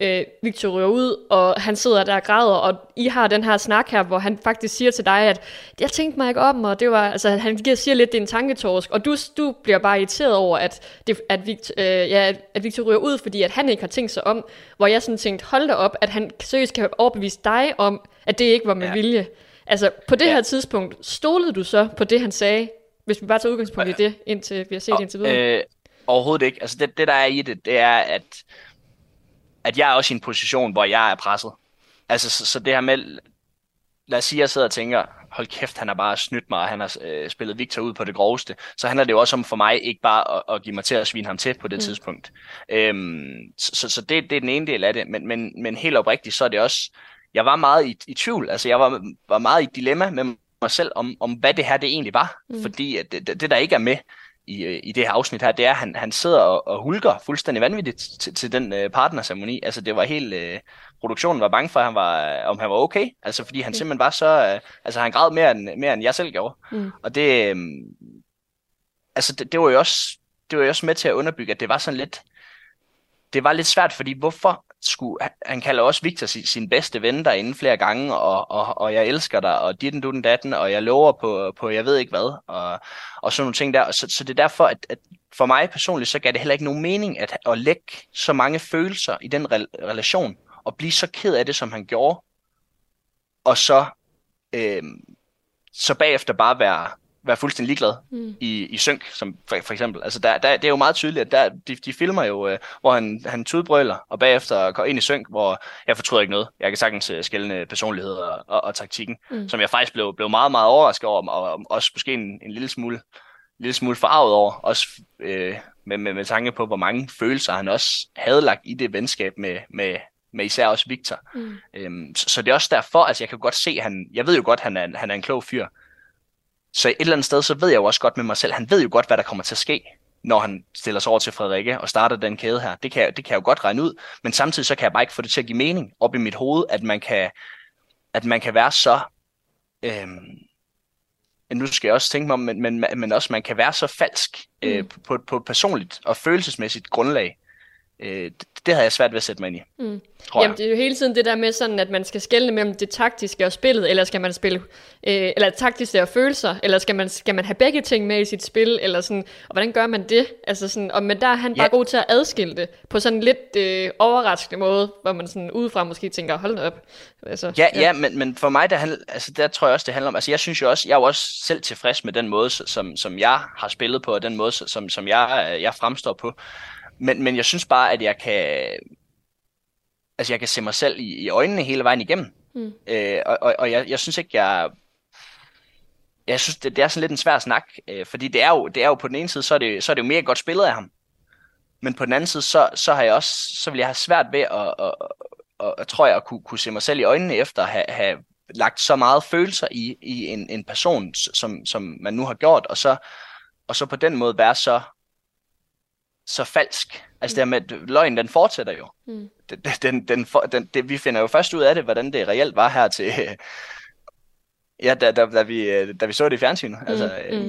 øh, Victor ryger ud, og han sidder der og græder, og I har den her snak her, hvor han faktisk siger til dig, at jeg tænkte mig ikke om, og det var, altså han siger lidt, det er en tanketorsk, og du, du bliver bare irriteret over, at, det, at, Victor, øh, ja, at Victor ryger ud, fordi at han ikke har tænkt sig om, hvor jeg sådan tænkte, hold da op, at han seriøst kan overbevise dig om, at det ikke var med ja. vilje. Altså, på det ja. her tidspunkt, stolede du så på det, han sagde, hvis vi bare tager udgangspunkt i det, indtil vi har set og, indtil videre? Øh, overhovedet ikke. Altså, det, det der er i det, det er, at at jeg er også i en position, hvor jeg er presset. Altså, så, så det her med, lad os sige, at jeg sidder og tænker, hold kæft, han har bare snydt mig, og han har øh, spillet Victor ud på det groveste, så handler det jo også om for mig ikke bare at, at give mig til at svine ham til på det mm. tidspunkt. Øhm, så så, det, det er den ene del af det, men, men, men helt oprigtigt, så er det også, jeg var meget i, i tvivl, altså jeg var, var meget i dilemma med mig selv, om, om hvad det her det egentlig var, mm. fordi at det, det der ikke er med, i, øh, i det her afsnit her, det er, at han, han sidder og, og hulker fuldstændig vanvittigt til, til den øh, partnerceremoni. Altså det var helt, øh, produktionen var bange for, at han var, om han var okay. Altså fordi han mm. simpelthen var så, øh, altså han græd mere end, mere end jeg selv gjorde. Mm. Og det, øh, altså det, det var jo også, det var jo også med til at underbygge, at det var sådan lidt, det var lidt svært, fordi hvorfor skulle, han kalder også Victor sin, sin bedste ven derinde flere gange, og, og, og jeg elsker dig, og dit du den datten, og jeg lover på, på jeg ved ikke hvad, og, og sådan nogle ting der. Så, så det er derfor, at, at for mig personligt, så gav det heller ikke nogen mening at, at lægge så mange følelser i den re- relation, og blive så ked af det, som han gjorde, og så, øh, så bagefter bare være, være fuldstændig ligeglad mm. i, i synk, som for, for eksempel. Altså, der, der, det er jo meget tydeligt, at der, de, de filmer jo, øh, hvor han, han tudbrøler, og bagefter går ind i synk, hvor jeg fortryder ikke noget. Jeg kan sagtens uh, skældne personligheder og, og, og taktikken, mm. som jeg faktisk blev, blev meget, meget overrasket over, og, og også måske en, en lille smule, lille smule forarvet over, også øh, med, med, med tanke på, hvor mange følelser han også havde lagt i det venskab med, med, med især også Victor. Mm. Øhm, så, så det er også derfor, altså jeg kan godt se, han, jeg ved jo godt, han er, han er en klog fyr, så et eller andet sted, så ved jeg jo også godt med mig selv, han ved jo godt, hvad der kommer til at ske, når han stiller sig over til Frederikke og starter den kæde her. Det kan, det kan jeg jo godt regne ud, men samtidig så kan jeg bare ikke få det til at give mening op i mit hoved, at man kan, at man kan være så... Øhm, nu skal jeg også tænke mig om, men, men, men også man kan være så falsk øh, mm. på, på personligt og følelsesmæssigt grundlag, øh, det, havde jeg svært ved at sætte mig ind i. Mm. Tror Jamen, jeg. det er jo hele tiden det der med sådan, at man skal skelne mellem det taktiske og spillet, eller skal man spille, øh, eller taktiske og følelser, eller skal man, skal man have begge ting med i sit spil, eller sådan, og hvordan gør man det? Altså sådan, og, men der er han ja. bare god til at adskille det, på sådan en lidt øh, overraskende måde, hvor man sådan udefra måske tænker, hold da op. Altså, ja, ja. ja men, men for mig, der, handler, altså, der tror jeg også, det handler om, altså jeg synes jo også, jeg er jo også selv tilfreds med den måde, som, som jeg har spillet på, og den måde, som, som jeg, jeg fremstår på. Men, men jeg synes bare, at jeg kan, altså jeg kan se mig selv i, i øjnene hele vejen igennem. Mm. Øh, og og, og jeg, jeg synes ikke, jeg... Jeg synes, det, det er sådan lidt en svær snak, øh, fordi det er, jo, det er jo på den ene side, så er det, så er det jo mere godt spillet af ham. Men på den anden side, så, så har jeg også, så vil jeg have svært ved at, at, at, at, tror jeg, at kunne, kunne se mig selv i øjnene efter at have, have lagt så meget følelser i, i en, en person, som, som man nu har gjort, og så, og så på den måde være så så falsk. Altså mm. det med, at løgnen den fortsætter jo. Mm. Den, den, den, den, det, vi finder jo først ud af det, hvordan det reelt var her til, *laughs* ja, da, da, da, vi, da vi så det i fjernsynet. Mm. Altså, mm. Øh,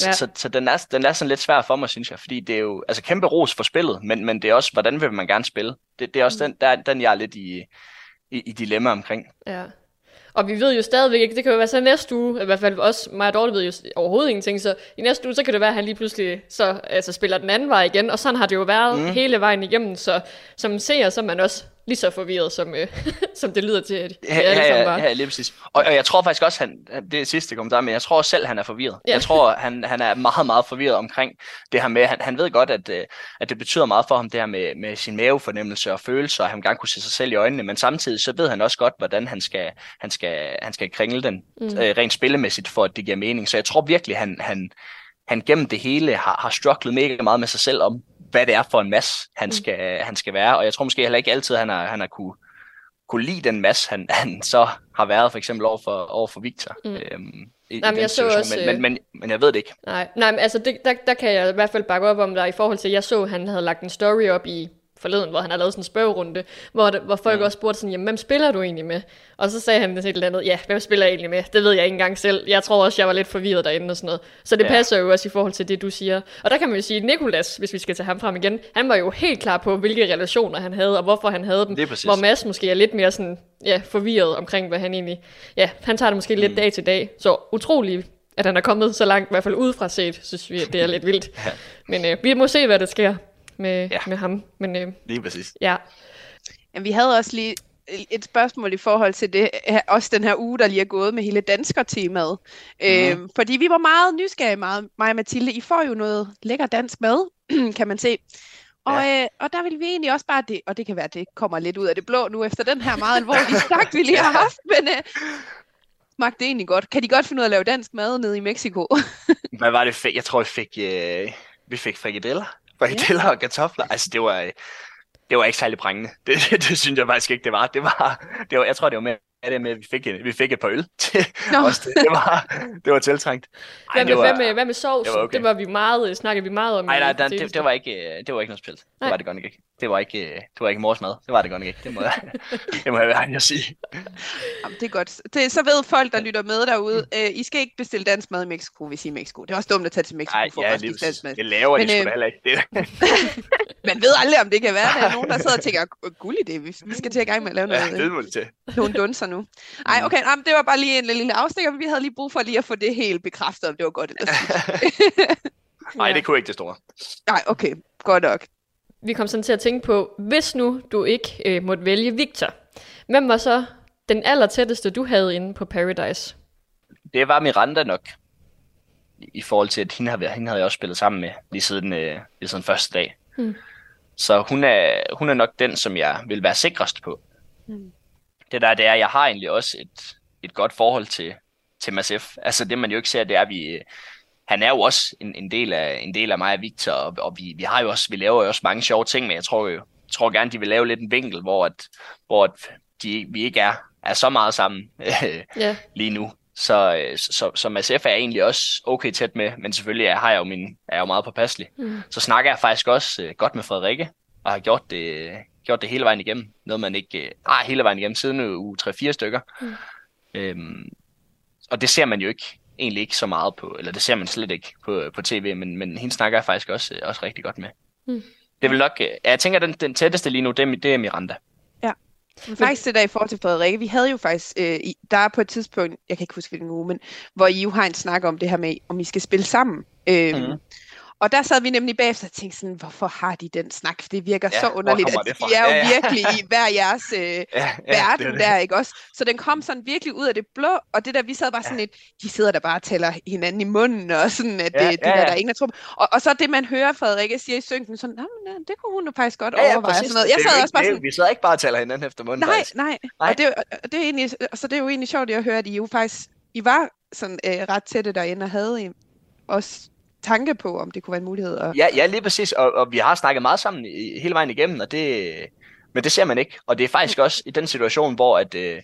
ja. Så, så, så den, er, den er sådan lidt svær for mig, synes jeg, fordi det er jo altså kæmpe ros for spillet, men, men det er også, hvordan vil man gerne spille? Det, det er også mm. den, der, den, jeg er lidt i, i, i dilemma omkring. Ja. Og vi ved jo stadigvæk ikke, det kan jo være så næste uge, i hvert fald også mig og Dorte ved jo overhovedet ingenting, så i næste uge, så kan det være, at han lige pludselig så, altså, spiller den anden vej igen, og sådan har det jo været mm. hele vejen igennem, så som ser, så er man også lige så forvirret, som, øh, *laughs* som det lyder til, at ja, alle ja, ja, ja, lige præcis. Og, og jeg tror faktisk også, han, det er sidste kommentar, men jeg tror også selv, han er forvirret. Ja. Jeg tror, han, han er meget, meget forvirret omkring det her med, han, han ved godt, at, øh, at det betyder meget for ham, det her med, med sin mavefornemmelse og følelser, og han gerne kunne se sig selv i øjnene, men samtidig så ved han også godt, hvordan han skal, han skal, han skal kringle den mm. øh, rent spillemæssigt, for at det giver mening. Så jeg tror virkelig, han, han, han gennem det hele har, har strugglet mega meget med sig selv om, hvad det er for en masse, han mm. skal, han skal være. Og jeg tror måske heller ikke altid, han har, han har kunne, kunne lide den masse, han, *laughs* han så har været for eksempel over for, over for Victor. Mm. Øhm, i, nej, men jeg så også, men, men, men, men jeg ved det ikke. Nej, nej men altså det, der, der kan jeg i hvert fald bakke op om der i forhold til, jeg så, at han havde lagt en story op i forleden, hvor han har lavet sådan en spørgerunde, hvor, det, hvor folk mm. også spurgte sådan, jamen, hvem spiller du egentlig med? Og så sagde han det et eller andet, ja, hvem spiller jeg egentlig med? Det ved jeg ikke engang selv. Jeg tror også, jeg var lidt forvirret derinde og sådan noget. Så det ja. passer jo også i forhold til det, du siger. Og der kan man jo sige, Nikolas, hvis vi skal tage ham frem igen, han var jo helt klar på, hvilke relationer han havde, og hvorfor han havde dem. Hvor Mads måske er lidt mere sådan, ja, forvirret omkring, hvad han egentlig... Ja, han tager det måske mm. lidt dag til dag. Så utrolig at han er kommet så langt, i hvert fald udefra set, synes vi, det er lidt vildt. *laughs* ja. Men øh, vi må se, hvad der sker med, ja. med ham. Men, øh, lige præcis. Ja. ja. Vi havde også lige et spørgsmål i forhold til det, også den her uge, der lige er gået med hele dansker-temaet. Mm. Øh, fordi vi var meget nysgerrige, meget, mig og Mathilde. I får jo noget lækker dansk mad, *clears throat* kan man se. Og, ja. øh, og der vil vi egentlig også bare det, og det kan være, at det kommer lidt ud af det blå nu, efter den her meget alvorlige *laughs* snak, vi lige har haft, men øh, smagte det egentlig godt. Kan de godt finde ud af at lave dansk mad nede i Mexico? *laughs* Hvad var det? Jeg tror, vi fik, øh, vi fik frikadeller frikadeller ja. og kartofler. Altså, det var, det var ikke særlig brængende. *laughs* Det, det, det, synes jeg faktisk ikke, det var. Det var, det var jeg tror, det var med, det med, at vi fik, vi fik et par øl *laughs* til os. Det, det, var, det var tiltrængt. Ej, hvad, med, det var, hvad, med, hvad med sovs? Det var, okay. det var vi meget, snakkede vi meget om. Nej, nej, det, det, det, var ikke, det var ikke noget spil. Det var det godt ikke. Det var ikke, det var ikke mors mad. Det var det godt ikke. Det må jeg, *laughs* det må jeg være at sige. Jamen, det er godt. Det, så ved folk, der lytter med derude, øh, I skal ikke bestille dansk mad i Mexico, hvis I er i Mexico. Det er også dumt at tage til Mexico Ej, for ja, at spise dansk mad. Det laver Men, de sgu da heller ikke. Det. *laughs* Man ved aldrig, om det kan være, der er nogen, der sidder og tænker, guld det, vi, vi skal til at gang med at lave noget. Ja, det må det til. Nogle dunser nu. Ej, okay, jamen, det var bare lige en lille afstikker, vi havde lige brug for lige at få det helt bekræftet, om det var godt eller *laughs* Nej, det kunne ikke det store. Nej, okay, godt nok vi kom sådan til at tænke på, hvis nu du ikke øh, måtte vælge Victor, hvem var så den aller tætteste, du havde inde på Paradise? Det var Miranda nok. i forhold til, at hende, har, hende havde jeg også spillet sammen med lige siden, øh, lige siden første dag. Mm. Så hun er, hun er nok den, som jeg vil være sikrest på. Mm. Det der, det er, jeg har egentlig også et, et godt forhold til, til Massif. Altså det, man jo ikke ser, det er, at vi, han er jo også en, en, del, af, en del af mig og Victor, og, og vi, vi, har jo også, vi laver jo også mange sjove ting, men jeg tror jo, jeg tror gerne, de vil lave lidt en vinkel, hvor, at, hvor at de, vi ikke er, er så meget sammen *laughs* Ja. lige nu. Så, øh, så, så SF er jeg egentlig også okay tæt med, men selvfølgelig er, har jeg jo min, er jeg jo meget påpasselig. Mm. Så snakker jeg faktisk også øh, godt med Frederikke, og har gjort det, gjort det hele vejen igennem. Noget man ikke øh, har hele vejen igennem siden uge 3-4 stykker. Mm. Øhm, og det ser man jo ikke egentlig ikke så meget på, eller det ser man slet ikke på, på tv, men, men hende snakker jeg faktisk også, også rigtig godt med. Mm. Det vil nok, øh, jeg tænker, den, den tætteste lige nu, det er, det er Miranda. Men faktisk det der i forhold til Frederikke, vi havde jo faktisk, øh, der er på et tidspunkt, jeg kan ikke huske hvilken uge, men hvor I jo har en snak om det her med, om I skal spille sammen. Øh, Mhm. Og der sad vi nemlig bagefter og tænkte sådan, hvorfor har de den snak? For det virker Ja, så underligt, at det de er jo Ja, ja. virkelig i hver jeres øh, *laughs* Ja, ja, verden det det. der, ikke også? Så den kom sådan virkelig ud af det blå, og det der, vi sad bare sådan lidt, de sidder der bare og tæller hinanden i munden, og sådan, at Ja, det, det ja, der, ja. der er ingen, der tror. Og, og så det, man hører Frederikke siger i synken, sådan, "Nå, men, øh, det kunne hun jo faktisk godt Ja, ja, overveje. præcis. Sådan noget. Jeg Det sad også bare sådan, Vi sidder ikke bare og taler hinanden efter munden. Nej, faktisk. nej. Nej. Og det, er jo- og det er egentlig, så det er jo egentlig sjovt at høre, at I jo faktisk, I var sådan øh, ret tætte derinde, og havde I også tanke på, om det kunne være en mulighed. At... Ja, ja, lige præcis. Og, og vi har snakket meget sammen i, hele vejen igennem, og det, men det ser man ikke. Og det er faktisk også i den situation, hvor, at, øh,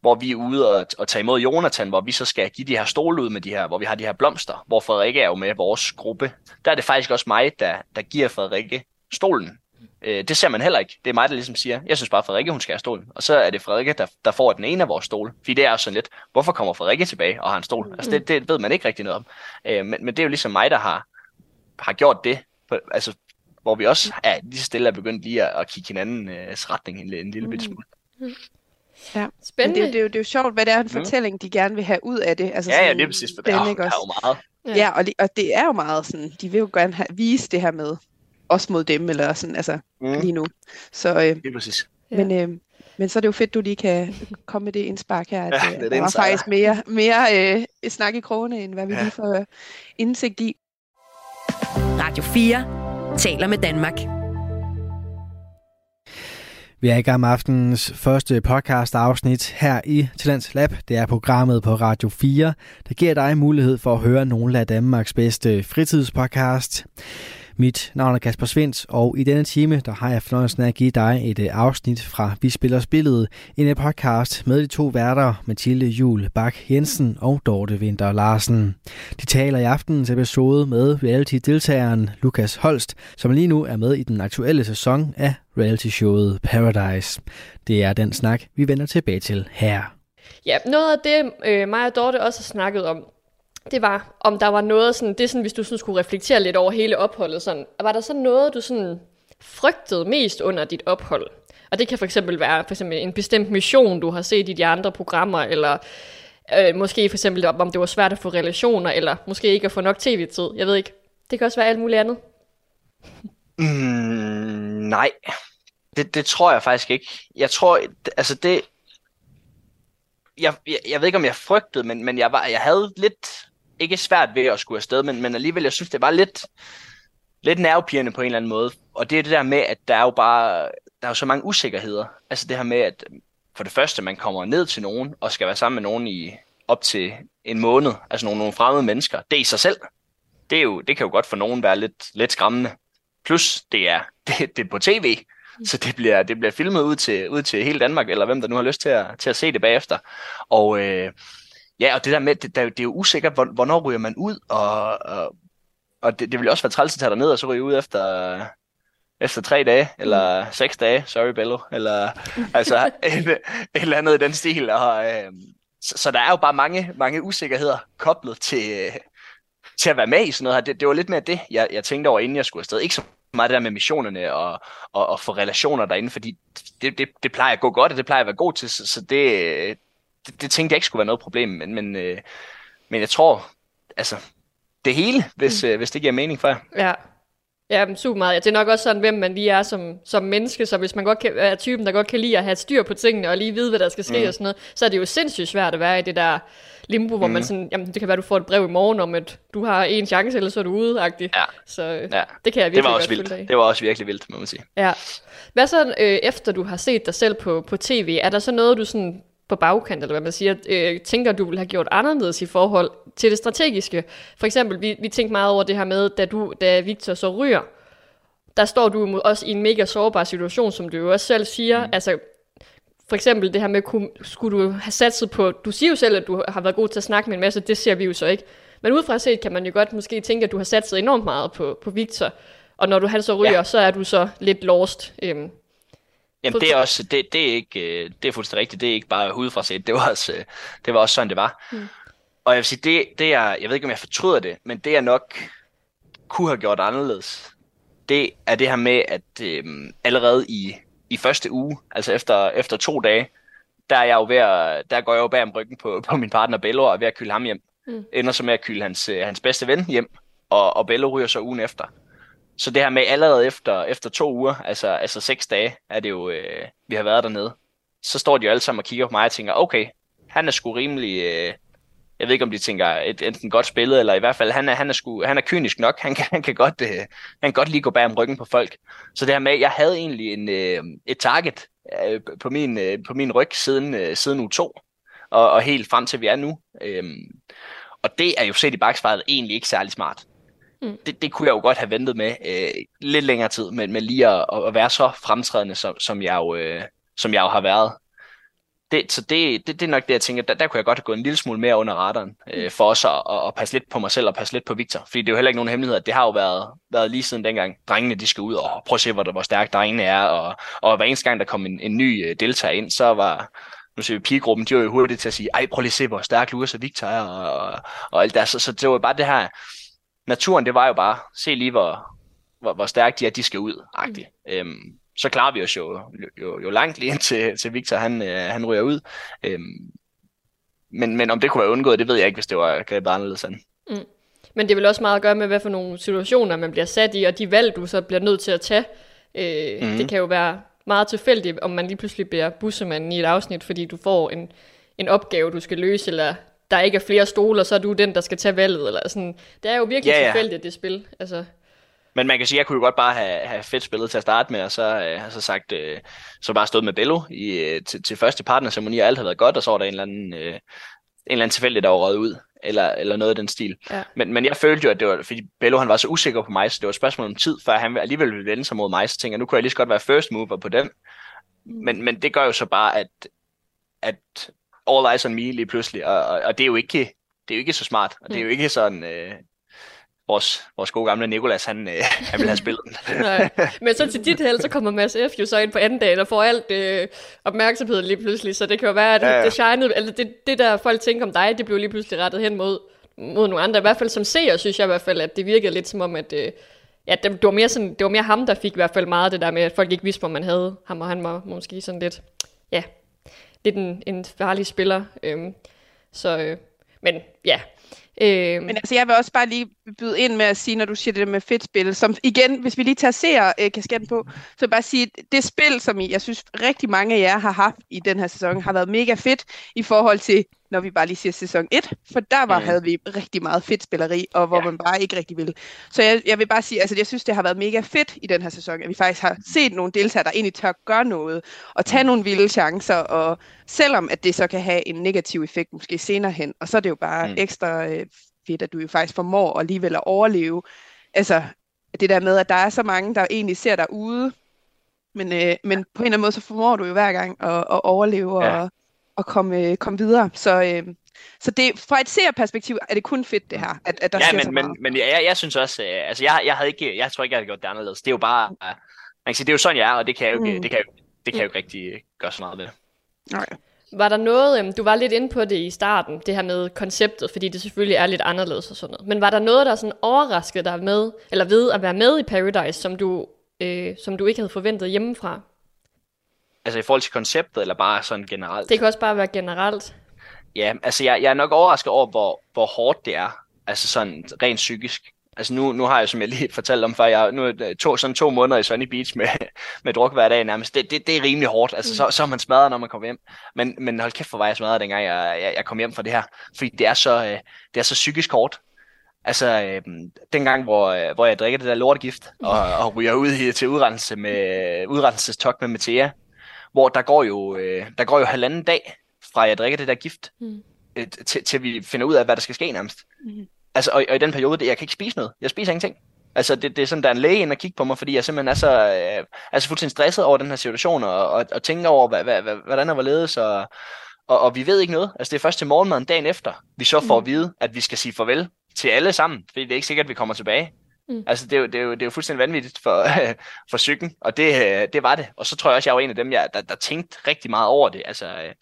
hvor vi er ude og, og tage imod Jonathan, hvor vi så skal give de her stole ud med de her, hvor vi har de her blomster, hvor Frederikke er jo med vores gruppe. Der er det faktisk også mig, der, der giver Frederikke stolen. Øh, det ser man heller ikke. Det er mig, der ligesom siger, jeg synes bare, Frederikke, hun skal have stolen. Og så er det Frederikke, der, der får den ene af vores stole. Fordi det er jo sådan lidt, hvorfor kommer Frederikke tilbage og har en stol? Altså det, det ved man ikke rigtig noget om. Øh, men, men det er jo ligesom mig, der har, har gjort det. På, altså, hvor vi også er lige så stille er begyndt lige at, at kigge hinandens retning en, en lille bitte smule. ja. Men Spændende. det, er jo- det, er jo, det er jo sjovt, hvad det er en Mm. fortælling, de gerne vil have ud af det. Altså Ja, ja, sådan det er præcis, for den, der, er, der er jo meget. Ja, og, li- og det er jo meget sådan, de vil jo gerne have, vise det her med, også mod dem, eller sådan, altså Mm, lige nu. Så, øh, det er præcis. Men, øh, men så er det jo fedt, du lige kan komme med det indspark her, at Ja, øh, det er der var faktisk mere, mere øh, snak i krogene, end hvad vi Ja. lige får øh, indsigt i. Radio 4 taler med Danmark. Vi er i gang med aftenens første podcast afsnit her i Talents Lab. Det er programmet på Radio 4, der giver dig mulighed for at høre nogle af Danmarks bedste fritidspodcast. Mit navn er Kasper Svendt, og i denne time der har jeg fornøjelsen af at give dig et øh, afsnit fra Vi Spiller Spillet, en øh, podcast med de to værter, Mathilde Jul Bak Jensen og Dorte Winter Larsen. De taler i aftenens episode med reality-deltageren Lukas Holst, som lige nu er med i den aktuelle sæson af reality-showet Paradise. Det er den snak, vi vender tilbage til her. Ja, noget af det, øh, mig og Dorte også har snakket om, det var, om der var noget sådan, det er sådan, hvis du sådan skulle reflektere lidt over hele opholdet, sådan, var der så noget, du sådan frygtede mest under dit ophold? Og det kan for eksempel være for eksempel en bestemt mission, du har set i de andre programmer, eller øh, måske for eksempel, om det var svært at få relationer, eller måske ikke at få nok tv-tid. Jeg ved ikke. Det kan også være alt muligt andet. Mm, nej, det, det tror jeg faktisk ikke. Jeg tror, altså det... Jeg, jeg, jeg ved ikke, om jeg frygtede, men, men jeg, var, jeg havde lidt, ikke svært ved at skulle afsted, men, men alligevel, jeg synes, det var lidt, lidt nervepirrende på en eller anden måde. Og det er det der med, at der er jo bare, der er jo så mange usikkerheder. Altså det her med, at for det første, man kommer ned til nogen, og skal være sammen med nogen i op til en måned, altså nogle, nogle fremmede mennesker, det er i sig selv. Det, er jo, det kan jo godt for nogen være lidt, lidt skræmmende. Plus, det er, *laughs* det, det er på tv, så det bliver, det bliver filmet ud til, ud til hele Danmark, eller hvem der nu har lyst til at, til at se det bagefter. Og øh, ja, og det der med, det, det er jo usikkert, hvor- hvornår ryger man ud, og, og, og det, det vil også være træls at tage ned og så ryge ud efter, efter tre dage, eller seks dage, sorry Bello, eller *laughs* altså et, et eller andet i den stil. Og, øh, så, så der er jo bare mange, mange usikkerheder koblet til, til at være med i sådan noget her. Det, det var lidt mere det, jeg, jeg tænkte over, inden jeg skulle afsted. Ikke så meget det der med missionerne og, og, og få relationer derinde, fordi det, det, det plejer at gå godt, og det plejer at være god til, så, så det, det, det tænkte jeg ikke skulle være noget problem, men, men, øh, men jeg tror, altså, det hele, hvis, øh, hvis det giver mening for jer. Ja. Ja, men super meget. Det er nok også sådan, hvem man lige er som, som menneske, så hvis man godt kan, er typen, der godt kan lide at have styr på tingene, og lige vide, hvad der skal ske Mm. og sådan noget, så er det jo sindssygt svært at være i det der limbo, hvor man Mm. sådan, jamen det kan være, du får et brev i morgen om, at du har en chance, eller så er du ude -agtig. Ja. Så øh, Ja. det kan jeg virkelig Det var også vildt. Det var også virkelig vildt, må man sige. Ja. Hvad så, øh, efter du har set dig selv på, på tv, er der så noget, du sådan på bagkant, eller hvad man siger, øh, tænker, du ville have gjort anderledes i forhold til det strategiske? For eksempel, vi, vi tænkte meget over det her med, da, du, da Victor så ryger, der står du også i en mega sårbar situation, som du jo også selv siger. Mm. Altså, for eksempel det her med, kunne, skulle du have satset på, du siger jo selv, at du har været god til at snakke med en masse, det ser vi jo så ikke. Men udefra set kan man jo godt måske tænke, at du har satset enormt meget på, på Victor, og når du han så ryger. Ja. så er du så lidt lost. Øhm, Jamen det er også, det, det er ikke, øh, det er fuldstændig rigtigt, det er ikke bare udefra set, det var også, øh, det var også sådan, det var. Mm. Og jeg vil sige, det, det er, jeg ved ikke, om jeg fortryder det, men det jeg nok kunne have gjort anderledes, det er det her med, at øh, allerede i, i første uge, altså efter, efter to dage, der, er jeg jo ved at, der går jeg jo bag om ryggen på, på min partner Bello og er ved at kylde ham hjem. Mm. Ender så med at kylde hans, øh, hans bedste ven hjem, og, og Bello ryger så ugen efter. Så det her med allerede efter, efter to uger, altså, altså seks dage, er det jo, øh, vi har været dernede. Så står de jo alle sammen og kigger på mig og tænker, okay, han er sgu rimelig, øh, jeg ved ikke om de tænker et, enten godt spillet, eller i hvert fald, han er, han er, sgu, han er kynisk nok, han kan, han kan, godt, øh, han kan godt lige gå bag om ryggen på folk. Så det her med, jeg havde egentlig en, øh, et target øh, på, min, øh, på min ryg siden, øh, siden uge to, og, og helt frem til vi er nu. Øh, og det er jo set i bagspejlet egentlig ikke særlig smart. Mm. Det, det kunne jeg jo godt have ventet med øh, lidt længere tid, men, men lige at, at være så fremtrædende, som, som, jeg jo, øh, som jeg jo har været. Det, så det, det, det er nok det, jeg tænker, der, der kunne jeg godt have gået en lille smule mere under radaren, øh, for også at, at, at passe lidt på mig selv og passe lidt på Victor. Fordi det er jo heller ikke nogen hemmelighed, at det har jo været, været lige siden dengang, drengene de skal ud og prøve at se, hvor, hvor stærke drengene er, og, og hver eneste gang, der kom en, en ny øh, deltager ind, så var, nu ser vi pigegruppen, de var jo hurtigt til at sige, ej, prøv lige at se, hvor stærk Lukas og Victor er, og, og, og alt der. Så, så det var bare det her, naturen, det var jo bare, se lige, hvor, hvor, hvor stærke de er, de skal ud, agtigt. Mm. Øhm, så klarer vi os jo, jo, jo langt lige indtil til Victor, han, øh, han ryger ud. Øhm, men, men om det kunne være undgået, det ved jeg ikke, hvis det var grebet anderledes an. Mm. Men det vil også meget at gøre med, hvad for nogle situationer man bliver sat i, og de valg, du så bliver nødt til at tage. Øh, Mhm. Det kan jo være meget tilfældigt, om man lige pludselig bliver bussemanden i et afsnit, fordi du får en, en opgave, du skal løse, eller der ikke er flere stoler, så er du den, der skal tage valget. Eller sådan. Det er jo virkelig Ja, ja. tilfældigt, det spil. Altså, Men man kan sige, at jeg kunne jo godt bare have, have fedt spillet til at starte med, og så øh, har så sagt, øh, så bare stået med Bello i, øh, til, til første partnerceremoni, og alt har været godt, og så var der en eller anden, øh, en eller anden tilfældig, der var røget ud, eller, eller noget af den stil. Ja. Men, men jeg følte jo, at det var, fordi Bello han var så usikker på mig, så det var et spørgsmål om tid, før han alligevel ville vende sig mod mig, så tænker jeg, nu kunne jeg lige så godt være first mover på den. Men, men det gør jo så bare, at, at all eyes on me lige pludselig, og, og, og det er jo ikke, det er jo ikke så smart, og det er jo ikke sådan, øh, vores, vores gode gamle Nikolas, han, øh, han ville have spillet den. *laughs* nej. Men så til dit held, så kommer Mads F. jo så ind på anden dagen og får alt øh, opmærksomhed lige pludselig, så det kan jo være, at Ja, ja, det shinede, eller det, det der folk tænker om dig, det blev lige pludselig rettet hen mod, mod nogle andre. I hvert fald som seer, synes jeg i hvert fald, at det virkede lidt som om, at øh, ja, det, det, var mere sådan, det var mere ham, der fik i hvert fald meget det der med, at folk ikke vidste, hvor man havde ham, og han var måske sådan lidt, ja, lidt en, en farlig spiller. Øhm, så, øh, men ja. Øhm. Men altså, jeg vil også bare lige byde ind med at sige, når du siger det der med fedt spil, som igen, hvis vi lige tager seer øh, kasketten på, så vil jeg bare sige, det spil, som I, jeg synes rigtig mange af jer har haft i den her sæson, har været mega fedt i forhold til, når vi bare lige siger sæson 1, for der var, Mm. mm. havde vi rigtig meget fedt spilleri, og hvor Ja. man bare ikke rigtig ville. Så jeg, jeg vil bare sige, altså jeg synes, det har været mega fedt i den her sæson, at vi faktisk har set nogle deltagere, der egentlig tør gøre noget, og tage nogle vilde chancer, og selvom at det så kan have en negativ effekt måske senere hen, og så er det jo bare Mm. mm. ekstra øh, fedt, at du jo faktisk formår alligevel at overleve. Altså, det der med, at der er så mange, der egentlig ser dig ude, men, øh, men på en eller anden måde, så formår du jo hver gang at, at overleve Ja. og, og komme, øh, komme videre. Så, øh, så det, fra et seerperspektiv er det kun fedt, det her, at, at der ja, sker men, så men, meget. men jeg, jeg synes også, øh, altså jeg, jeg havde ikke, jeg tror ikke, jeg havde gjort det anderledes. Det er jo bare, øh, man kan sige, det er jo sådan, jeg er, og det kan jeg jo ikke, Mm. det kan jeg, det kan jeg jo ikke rigtig øh, gøre så meget ved. Nej. Var der noget, øhm, du var lidt inde på det i starten, det her med konceptet, fordi det selvfølgelig er lidt anderledes og sådan noget. Men var der noget, der sådan overraskede dig med, eller ved at være med i Paradise, som du, øh, som du ikke havde forventet hjemmefra? Altså i forhold til konceptet, eller bare sådan generelt? Det kan også bare være generelt. Ja, altså jeg, jeg er nok overrasket over, hvor, hvor hårdt det er. Altså sådan rent psykisk. Altså nu, nu har jeg, som jeg lige *laughs* fortalte om før, jeg nu er to, sådan to måneder i Sunny Beach med, *laughs* med druk hver dag nærmest. Det, det, det er rimelig hårdt. Altså, så, så er man smadret, når man kommer hjem. Men, men hold kæft, for var jeg smadret, dengang jeg, jeg, jeg kom hjem fra det her. Fordi det er så, øh, det er så psykisk hårdt. Altså, øh, dengang, hvor, øh, hvor jeg drikker det der lortegift, og, og ryger ud i, til udrenselse med, udrenselsestok med Mathia, hvor der går jo, øh, der går jo halvanden dag, fra jeg drikker det der gift, mm. øh, til, til vi finder ud af, hvad der skal ske nærmest. Mm. Altså, og, og i den periode, det, jeg kan ikke spise noget. Jeg spiser ingenting. Altså, det, det er sådan, der er en læge ind og kigge på mig, fordi jeg simpelthen er så, øh, altså fuldstændig stresset over den her situation, og, og, og tænker over, hvad, hvad, hvad, hvordan var ledes, og, og, og vi ved ikke noget. Altså, det er først til morgenmaden dagen efter, vi så får mm. at vide, at vi skal sige farvel til alle sammen, fordi det er ikke sikkert, at vi kommer tilbage. Mm. Altså, det er, jo, det, er jo, det er jo fuldstændig vanvittigt for, *laughs* for psyken, og det, det var det. Og så tror jeg også, jeg var en af dem, jeg, der, der tænkte rigtig meget over det. Altså, øh,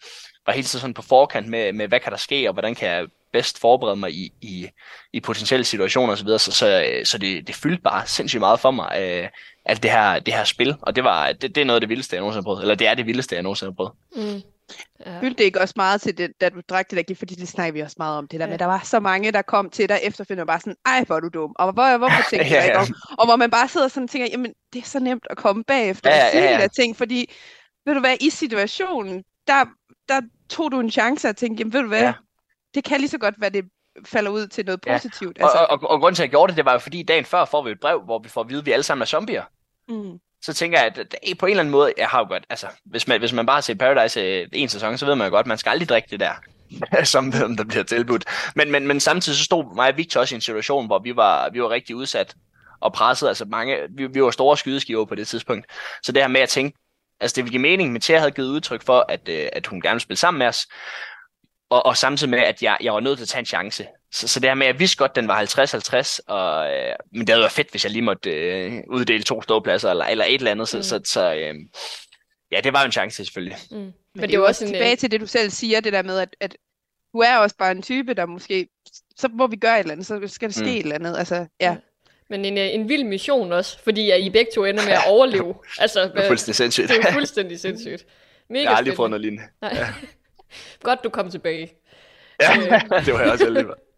var helt sådan på forkant med, med, hvad kan der ske, og hvordan kan jeg bedst forberede mig i, i, i potentielle situationer osv., så, så, så, så det, det fyldte bare sindssygt meget for mig, øh, alt det her, det her spil, og det, var, det, det er noget af det vildeste, jeg nogensinde har prøvet, eller det er det vildeste, jeg nogensinde har prøvet. Mm. Ja. Fyldte det ikke også meget til det, da du drak det der gift, fordi det snakker vi også meget om det der, ja. men der var så mange, der kom til dig efterfølgende og bare sådan, ej, hvor er du dum, og hvor, hvorfor *laughs* tænker ja, ja. ikke om? Og hvor man bare sidder sådan og tænker, jamen, det er så nemt at komme bagefter ja, ja, og sige ja, ja. de der ting, fordi, ved du hvad, i situationen, der, der tog du en chance at tænke, jamen, ved du hvad, ja. det kan lige så godt være, det falder ud til noget positivt. Ja. Altså. Og, og, og, og grunden til, at jeg gjorde det, det var jo fordi, dagen før får vi et brev, hvor vi får at vide, at vi alle sammen er zombier. Mm så tænker jeg, at det, på en eller anden måde, jeg har jo godt, altså, hvis man, hvis man bare ser Paradise øh, en sæson, så ved man jo godt, at man skal aldrig drikke det der, *laughs* som der bliver tilbudt. Men, men, men samtidig så stod mig og Victor også i en situation, hvor vi var, vi var rigtig udsat og presset, altså mange, vi, vi var store skydeskiver på det tidspunkt. Så det her med at tænke, altså det ville give mening, men Thea havde givet udtryk for, at, øh, at hun gerne ville spille sammen med os, og, og samtidig med, at jeg, jeg var nødt til at tage en chance. Så, så det her med, at jeg vidste godt, at den var 50-50, og, øh, men det havde været fedt, hvis jeg lige måtte øh, uddele to ståpladser, eller, eller et eller andet, mm. så, så, så øh, ja, det var jo en chance selvfølgelig. Mm. Men, men det er jo også en, tilbage til det, du selv siger, det der med, at, at du er også bare en type, der måske, så må vi gøre et eller andet, så skal der ske mm. et eller andet, altså, ja. Men en, øh, en vild mission også, fordi I begge to ender med at overleve. *laughs* altså, det er fuldstændig sindssygt. Det er fuldstændig sindssygt. Mega *laughs* jeg har aldrig fået noget lignende. Nej. Ja. *laughs* Godt, du kom tilbage. Ja, øh. det var jeg også for.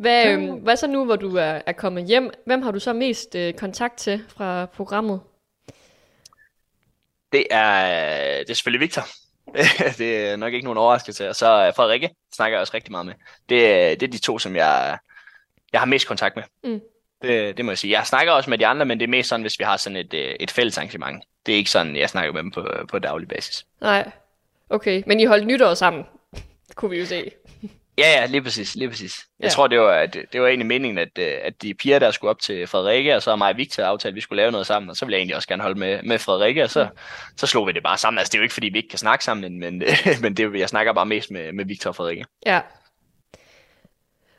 Hvad, øh, hvad så nu, hvor du er, er kommet hjem? Hvem har du så mest øh, kontakt til fra programmet? Det er, det er selvfølgelig Victor. *laughs* det er nok ikke nogen overraskelse. Og så Frederikke snakker jeg også rigtig meget med. Det, det er de to, som jeg, jeg har mest kontakt med. Mm. Det, det må jeg sige. Jeg snakker også med de andre, men det er mest sådan, hvis vi har sådan et, øh, et fælles arrangement. Det er ikke sådan, jeg snakker med dem på, på daglig basis. Nej, okay. Men I holdt nytår sammen, *laughs* kunne vi jo se. Ja, ja, lige præcis, lige præcis. Jeg ja. tror, det var, det, det var egentlig meningen, at, øh, at de piger, der skulle op til Frederikke, og så mig og Victor aftalt, at vi skulle lave noget sammen, og så ville jeg egentlig også gerne holde med, med Frederikke, og så, mm. så slog vi det bare sammen. Altså, det er jo ikke, fordi vi ikke kan snakke sammen, men, men *laughs* det, jeg snakker bare mest med, med Victor og Frederikke. Ja.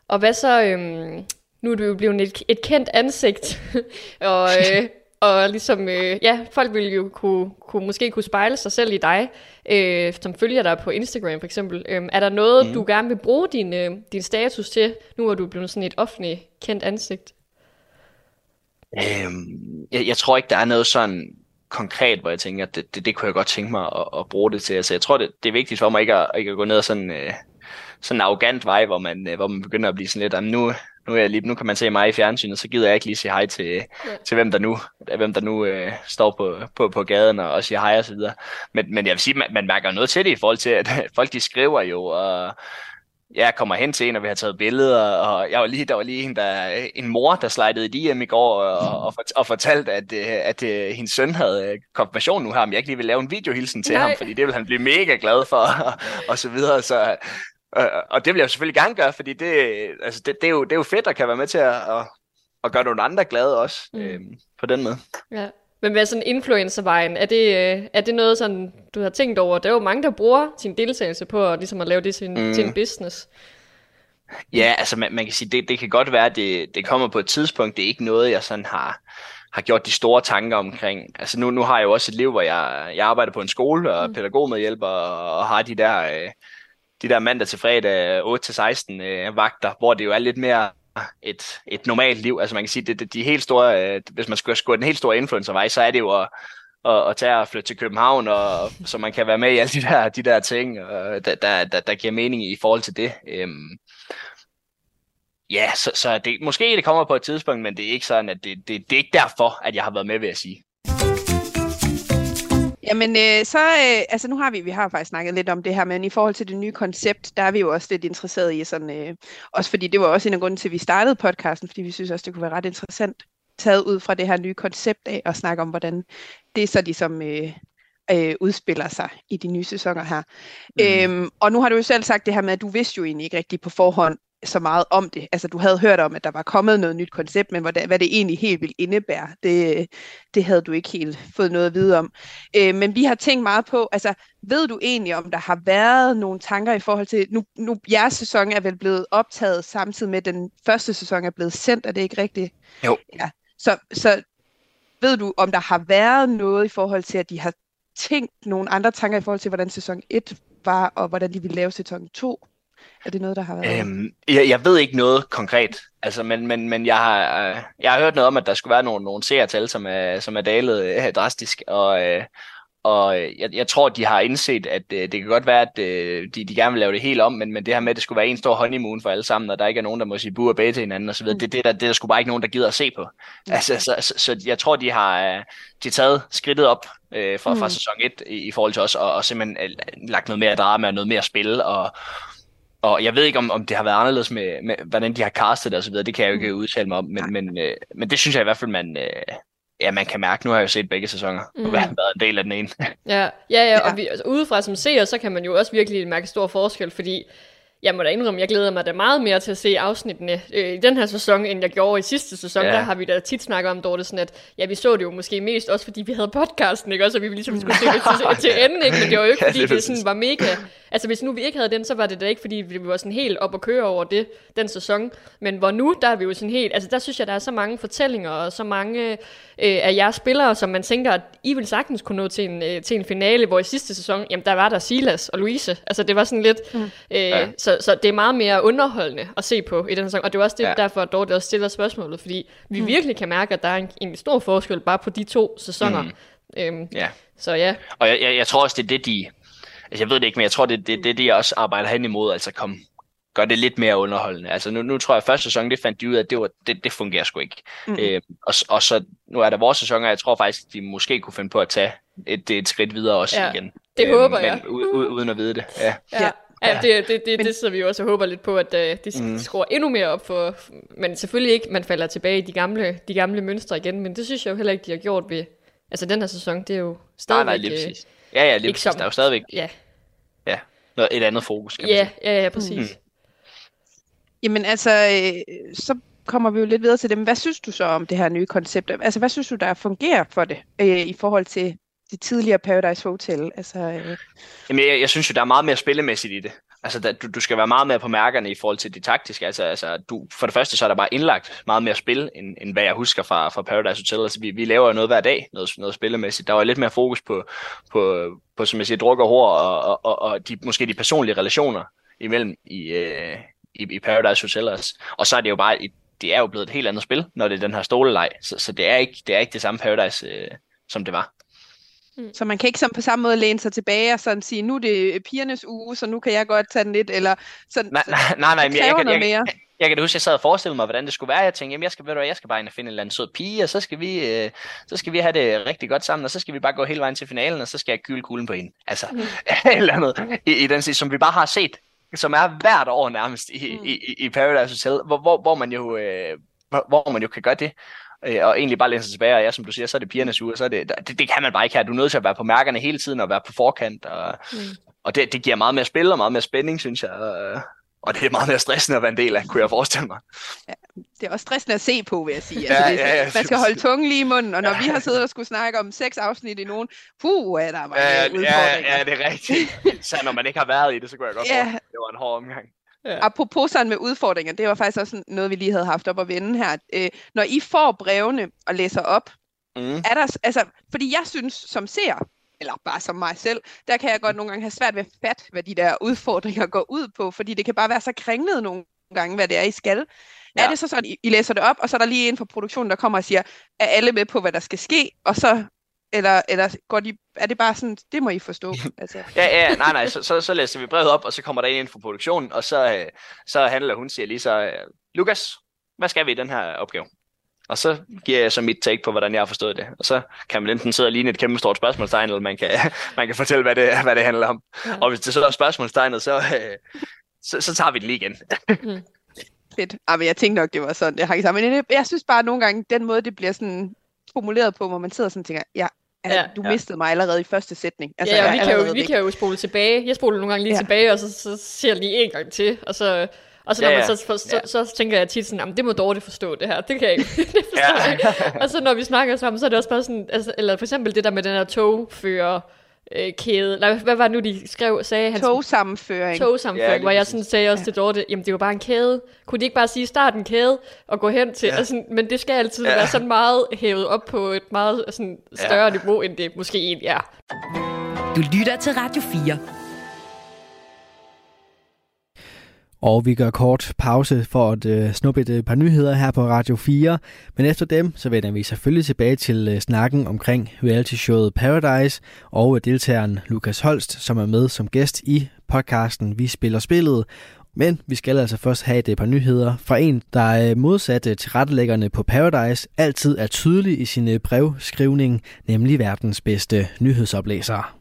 Og hvad så, øhm, nu er du jo blevet et, et kendt ansigt, *laughs* og, *laughs* øh, og ligesom, øh, ja, folk vil jo kunne, kunne, måske kunne spejle sig selv i dig, øh, som følger dig på Instagram for eksempel. Øh, er der noget, mm. du gerne vil bruge din, øh, din status til, nu hvor du er blevet sådan et offentligt kendt ansigt? Øhm, jeg, jeg tror ikke, der er noget sådan konkret, hvor jeg tænker, at det, det, det kunne jeg godt tænke mig at, at bruge det til. Altså, jeg tror, det, det er vigtigt for mig ikke at, ikke at gå ned og sådan, øh, sådan en arrogant vej, hvor man, øh, hvor man begynder at blive sådan lidt, nu, nu, er jeg lige, nu kan man se mig i fjernsynet, så gider jeg ikke lige sige hej til, ja. til hvem der nu, hvem der nu øh, står på, på, på gaden og, og siger hej og så videre. Men, men jeg vil sige, man, man mærker noget til det i forhold til, at *laughs* folk de skriver jo, og jeg kommer hen til en, og vi har taget billeder, og jeg var lige, der var lige en, der, en mor, der slidede i DM i går, og, og, og fortalte, at, øh, at, at øh, hendes søn havde konfirmation nu her, men jeg ikke lige vil lave en videohilsen til Nej. ham, fordi det vil han blive mega glad for, og, og så videre. Så, og det vil jeg selvfølgelig gerne gøre, fordi det, altså det, det, er, jo, det er jo fedt at kan være med til at, at, at gøre nogle andre glade også, mm. øhm, på den måde. Ja. Men hvad sådan influencervejen, er det, øh, er det noget, sådan, du har tænkt over? Der er jo mange, der bruger sin deltagelse på at, ligesom at lave det til, mm. til en business. Ja, altså man, man kan sige, det, det kan godt være, at det, det kommer på et tidspunkt. Det er ikke noget, jeg sådan har, har gjort de store tanker omkring. Altså nu, nu har jeg jo også et liv, hvor jeg, jeg arbejder på en skole og mm. pædagogmedhjælper og, og har de der... Øh, de der mandag til fredag øh, 8-16 øh, vagter, hvor det jo er lidt mere et, et normalt liv. Altså man kan sige, det, det de helt store, øh, hvis man skulle gå den helt store influencervej, så er det jo at, at, at tage og flytte til København, og, så man kan være med i alle de der, de der ting, og der, der, der, der giver mening i forhold til det. Øhm, ja, så, så det, måske det kommer på et tidspunkt, men det er ikke sådan, at det, det, det er ikke derfor, at jeg har været med, vil jeg sige. Jamen, øh, så, øh, altså nu har vi, vi har faktisk snakket lidt om det her, men i forhold til det nye koncept, der er vi jo også lidt interesseret i sådan, øh, også fordi det var også en af grunden til, at vi startede podcasten, fordi vi synes også, det kunne være ret interessant, taget ud fra det her nye koncept af, at snakke om, hvordan det så ligesom øh, øh, udspiller sig i de nye sæsoner her. Mm. Øhm, og nu har du jo selv sagt det her med, at du vidste jo egentlig ikke rigtigt på forhånd, så meget om det. Altså du havde hørt om, at der var kommet noget nyt koncept, men hvad det, hvad det egentlig helt ville indebære, det, det havde du ikke helt fået noget at vide om. Øh, men vi har tænkt meget på, altså ved du egentlig, om der har været nogle tanker i forhold til, nu, nu jeres sæson er vel blevet optaget samtidig med, at den første sæson er blevet sendt, er det ikke rigtigt? Jo. Ja. Så, så ved du, om der har været noget i forhold til, at de har tænkt nogle andre tanker i forhold til, hvordan sæson 1 var, og hvordan de ville lave sæson 2? Er det noget, der har været? Øhm, jeg, jeg ved ikke noget konkret, altså, men, men, men jeg, har, øh, jeg har hørt noget om, at der skulle være nogle, nogle seertal, som er, som er dalet øh, drastisk, og, øh, og jeg, jeg tror, de har indset, at øh, det kan godt være, at øh, de, de gerne vil lave det helt om, men, men det her med, at det skulle være en stor honeymoon for alle sammen, og der ikke er nogen, der må sige bu og bage til hinanden osv., mm. det, det, der, det der skulle bare ikke nogen, der gider at se på. Mm. Altså, så, så, så jeg tror, de har, øh, de har taget skridtet op øh, fra, mm. fra sæson 1 i, i forhold til os, og, og simpelthen øh, lagt noget mere drama og noget mere spil, og, og jeg ved ikke, om, om det har været anderledes med, med hvordan de har castet det videre. Det kan jeg jo ikke mm. udtale mig om, men, men, øh, men det synes jeg i hvert fald, man, øh, ja, man kan mærke. Nu har jeg jo set begge sæsoner, mm. og været en del af den ene. *laughs* ja, ja, ja, og vi, altså, udefra som seer, så kan man jo også virkelig mærke stor forskel, fordi jeg må da indrømme, jeg glæder mig da meget mere til at se afsnittene øh, i den her sæson, end jeg gjorde i sidste sæson. Ja. Der har vi da tit snakket om, Dorte, sådan at ja, vi så det jo måske mest også, fordi vi havde podcasten, ikke? Også, og vi ligesom skulle se det til, *laughs* til enden, ikke? Men det var jo ikke, fordi ja, det, det sådan var mega... Altså, hvis nu vi ikke havde den, så var det da ikke, fordi vi var sådan helt op og køre over det, den sæson. Men hvor nu, der er vi jo sådan helt... Altså, der synes jeg, der er så mange fortællinger, og så mange øh, af jeres spillere, som man tænker, at I vil sagtens kunne nå til en, øh, til en finale, hvor i sidste sæson, jamen, der var der Silas og Louise. Altså, det var sådan lidt... Mm. Øh, ja. så, så det er meget mere underholdende at se på i den sæson. Og det er også det, ja. derfor, at Dorte også stiller spørgsmålet, fordi vi mm. virkelig kan mærke, at der er en, en stor forskel bare på de to sæsoner. Mm. Øhm, ja. Så ja. Og jeg, jeg, jeg tror også, det er det, de... Altså, jeg ved det ikke, men jeg tror, det er det, det, de også arbejder hen imod, altså kom, gør det lidt mere underholdende. Altså nu, nu tror jeg, at første sæson, det fandt de ud af, at det, var, det, det fungerer sgu ikke. Mm. Øh, og, og så, nu er der vores sæson, og jeg tror faktisk, de måske kunne finde på at tage et, et skridt videre også ja, igen. det øh, håber jeg. Men u, u, uden at vide det. Ja. ja. Ja, det, det, det, det sidder vi jo også og håber lidt på, at uh, det mm. skruer endnu mere op for, men selvfølgelig ikke, man falder tilbage i de gamle, de gamle mønstre igen, men det synes jeg jo heller ikke, de har gjort ved, altså den her sæson, det er jo stadigvæk... Nej, nej, lige præcis. Ja, ja, lige præcis. Der er jo stadigvæk ja. Ja, noget, et andet fokus, kan ja, man sige. Ja, ja, præcis. Mm. Jamen altså, øh, så kommer vi jo lidt videre til dem. Hvad synes du så om det her nye koncept? Altså, hvad synes du, der fungerer for det øh, i forhold til det tidligere Paradise Hotel? Altså, øh... Jamen, jeg, jeg synes jo, der er meget mere spillemæssigt i det. Altså, der, du, du skal være meget mere på mærkerne i forhold til det taktiske. Altså, altså du, for det første, så er der bare indlagt meget mere spil, end, end hvad jeg husker fra, fra Paradise Hotel. Altså, vi, vi laver jo noget hver dag, noget, noget spillemæssigt. Der var lidt mere fokus på, på, på som jeg siger, druk og hår, og, og, og, og de, måske de personlige relationer imellem i, øh, i, i Paradise Hotel også. Og så er det jo bare, det er jo blevet et helt andet spil, når det er den her stoleleg. Så, så det, er ikke, det er ikke det samme Paradise, øh, som det var. Mm. Så man kan ikke sådan på samme måde læne sig tilbage og sådan sige, nu er det pigernes uge, så nu kan jeg godt tage den lidt, eller sådan. Nej, nej, nej, nej men jeg, jeg, jeg, jeg, jeg kan da huske, jeg sad og forestillede mig, hvordan det skulle være. Jeg tænkte, jamen jeg skal, ved du, jeg skal bare ind og finde en eller anden sød pige, og så skal, vi, øh, så skal vi have det rigtig godt sammen, og så skal vi bare gå hele vejen til finalen, og så skal jeg kyle kuglen på hende. Altså, mm. *laughs* et eller andet i, i den som vi bare har set, som er hvert år nærmest i, mm. i, i Paradise Hotel, hvor, hvor, hvor, man jo, øh, hvor, hvor man jo kan gøre det øh, og egentlig bare læne sig tilbage, og ja, som du siger, så er det pigernes uge, så er det, det, det kan man bare ikke have. Du er nødt til at være på mærkerne hele tiden, og være på forkant, og, mm. og det, det giver meget mere spil, og meget mere spænding, synes jeg, og, og det er meget mere stressende at være en del af, kunne jeg forestille mig. Ja, det er også stressende at se på, vil jeg sige. Altså, ja, det, ja, ja, man skal holde tungen lige i munden, og når ja. vi har siddet og skulle snakke om seks afsnit i nogen, puh, er der mange ja, udfordringer. Ja, ja, det er rigtigt. *laughs* Så når man ikke har været i det, så kunne jeg godt ja. det var en hård omgang. Ja. Apropos sådan med udfordringer, det var faktisk også noget, vi lige havde haft op at vende her. Øh, når I får brevene og læser op, mm. er der, altså, fordi jeg synes som ser, eller bare som mig selv, der kan jeg godt nogle gange have svært ved at fatte, hvad de der udfordringer går ud på, fordi det kan bare være så kringlet nogle gange, hvad det er, I skal. Ja. Er det så sådan, I, I læser det op, og så er der lige en fra produktionen, der kommer og siger, er alle med på, hvad der skal ske, og så eller, eller går de, er det bare sådan, det må I forstå? *laughs* Altså. ja, ja, nej, nej, så, så, så læser vi brevet op, og så kommer der en ind fra produktionen, og så, øh, så handler hun siger lige så, øh, Lukas, hvad skal vi i den her opgave? Og så giver jeg så mit take på, hvordan jeg har forstået det. Og så kan man enten sidde og ligne et kæmpe stort spørgsmålstegn, eller man kan, *laughs* man kan fortælle, hvad det, hvad det handler om. Ja. Og hvis det så er spørgsmålstegnet, så, øh, så, så tager vi det lige igen. *laughs* mm. Fedt. Ah, men jeg tænkte nok, det var sådan, det hang sammen. Men jeg synes bare nogle gange, den måde, det bliver sådan formuleret på, hvor man sidder sådan og tænker, ja, Altså, ja, du ja. mistede mig allerede i første sætning. Altså, ja, og vi, kan jo, vi kan jo spole tilbage. Jeg spoler nogle gange lige ja. tilbage, og så, så ser jeg lige en gang til. Og så, og så, når ja, ja. man så, for, så, ja. så, så tænker jeg tit sådan, det må Dorte forstå det her. Det kan jeg ikke. *laughs* det ja. jeg. Og så når vi snakker sammen, så er det også bare sådan, altså, eller for eksempel det der med den her togfører, øh, kæde. Nej, hvad var det nu, de skrev, sagde? Han, togsammenføring. Togsammenføring, ja, hvor jeg sådan sagde også ja. til Dorte, jamen det var bare en kæde. Kunne de ikke bare sige, start en kæde og gå hen til? Ja. Altså, men det skal altid ja. være sådan meget hævet op på et meget sådan, større ja. niveau, end det måske egentlig er. Du lytter til Radio 4. Og vi gør kort pause for at øh, snuppe et øh, par nyheder her på Radio 4. Men efter dem, så vender vi selvfølgelig tilbage til øh, snakken omkring reality-showet Paradise og øh, deltageren Lukas Holst, som er med som gæst i podcasten Vi Spiller Spillet. Men vi skal altså først have et øh, par nyheder fra en, der øh, modsat øh, til rettelæggerne på Paradise, altid er tydelig i sin brevskrivning, nemlig verdens bedste nyhedsoplæser.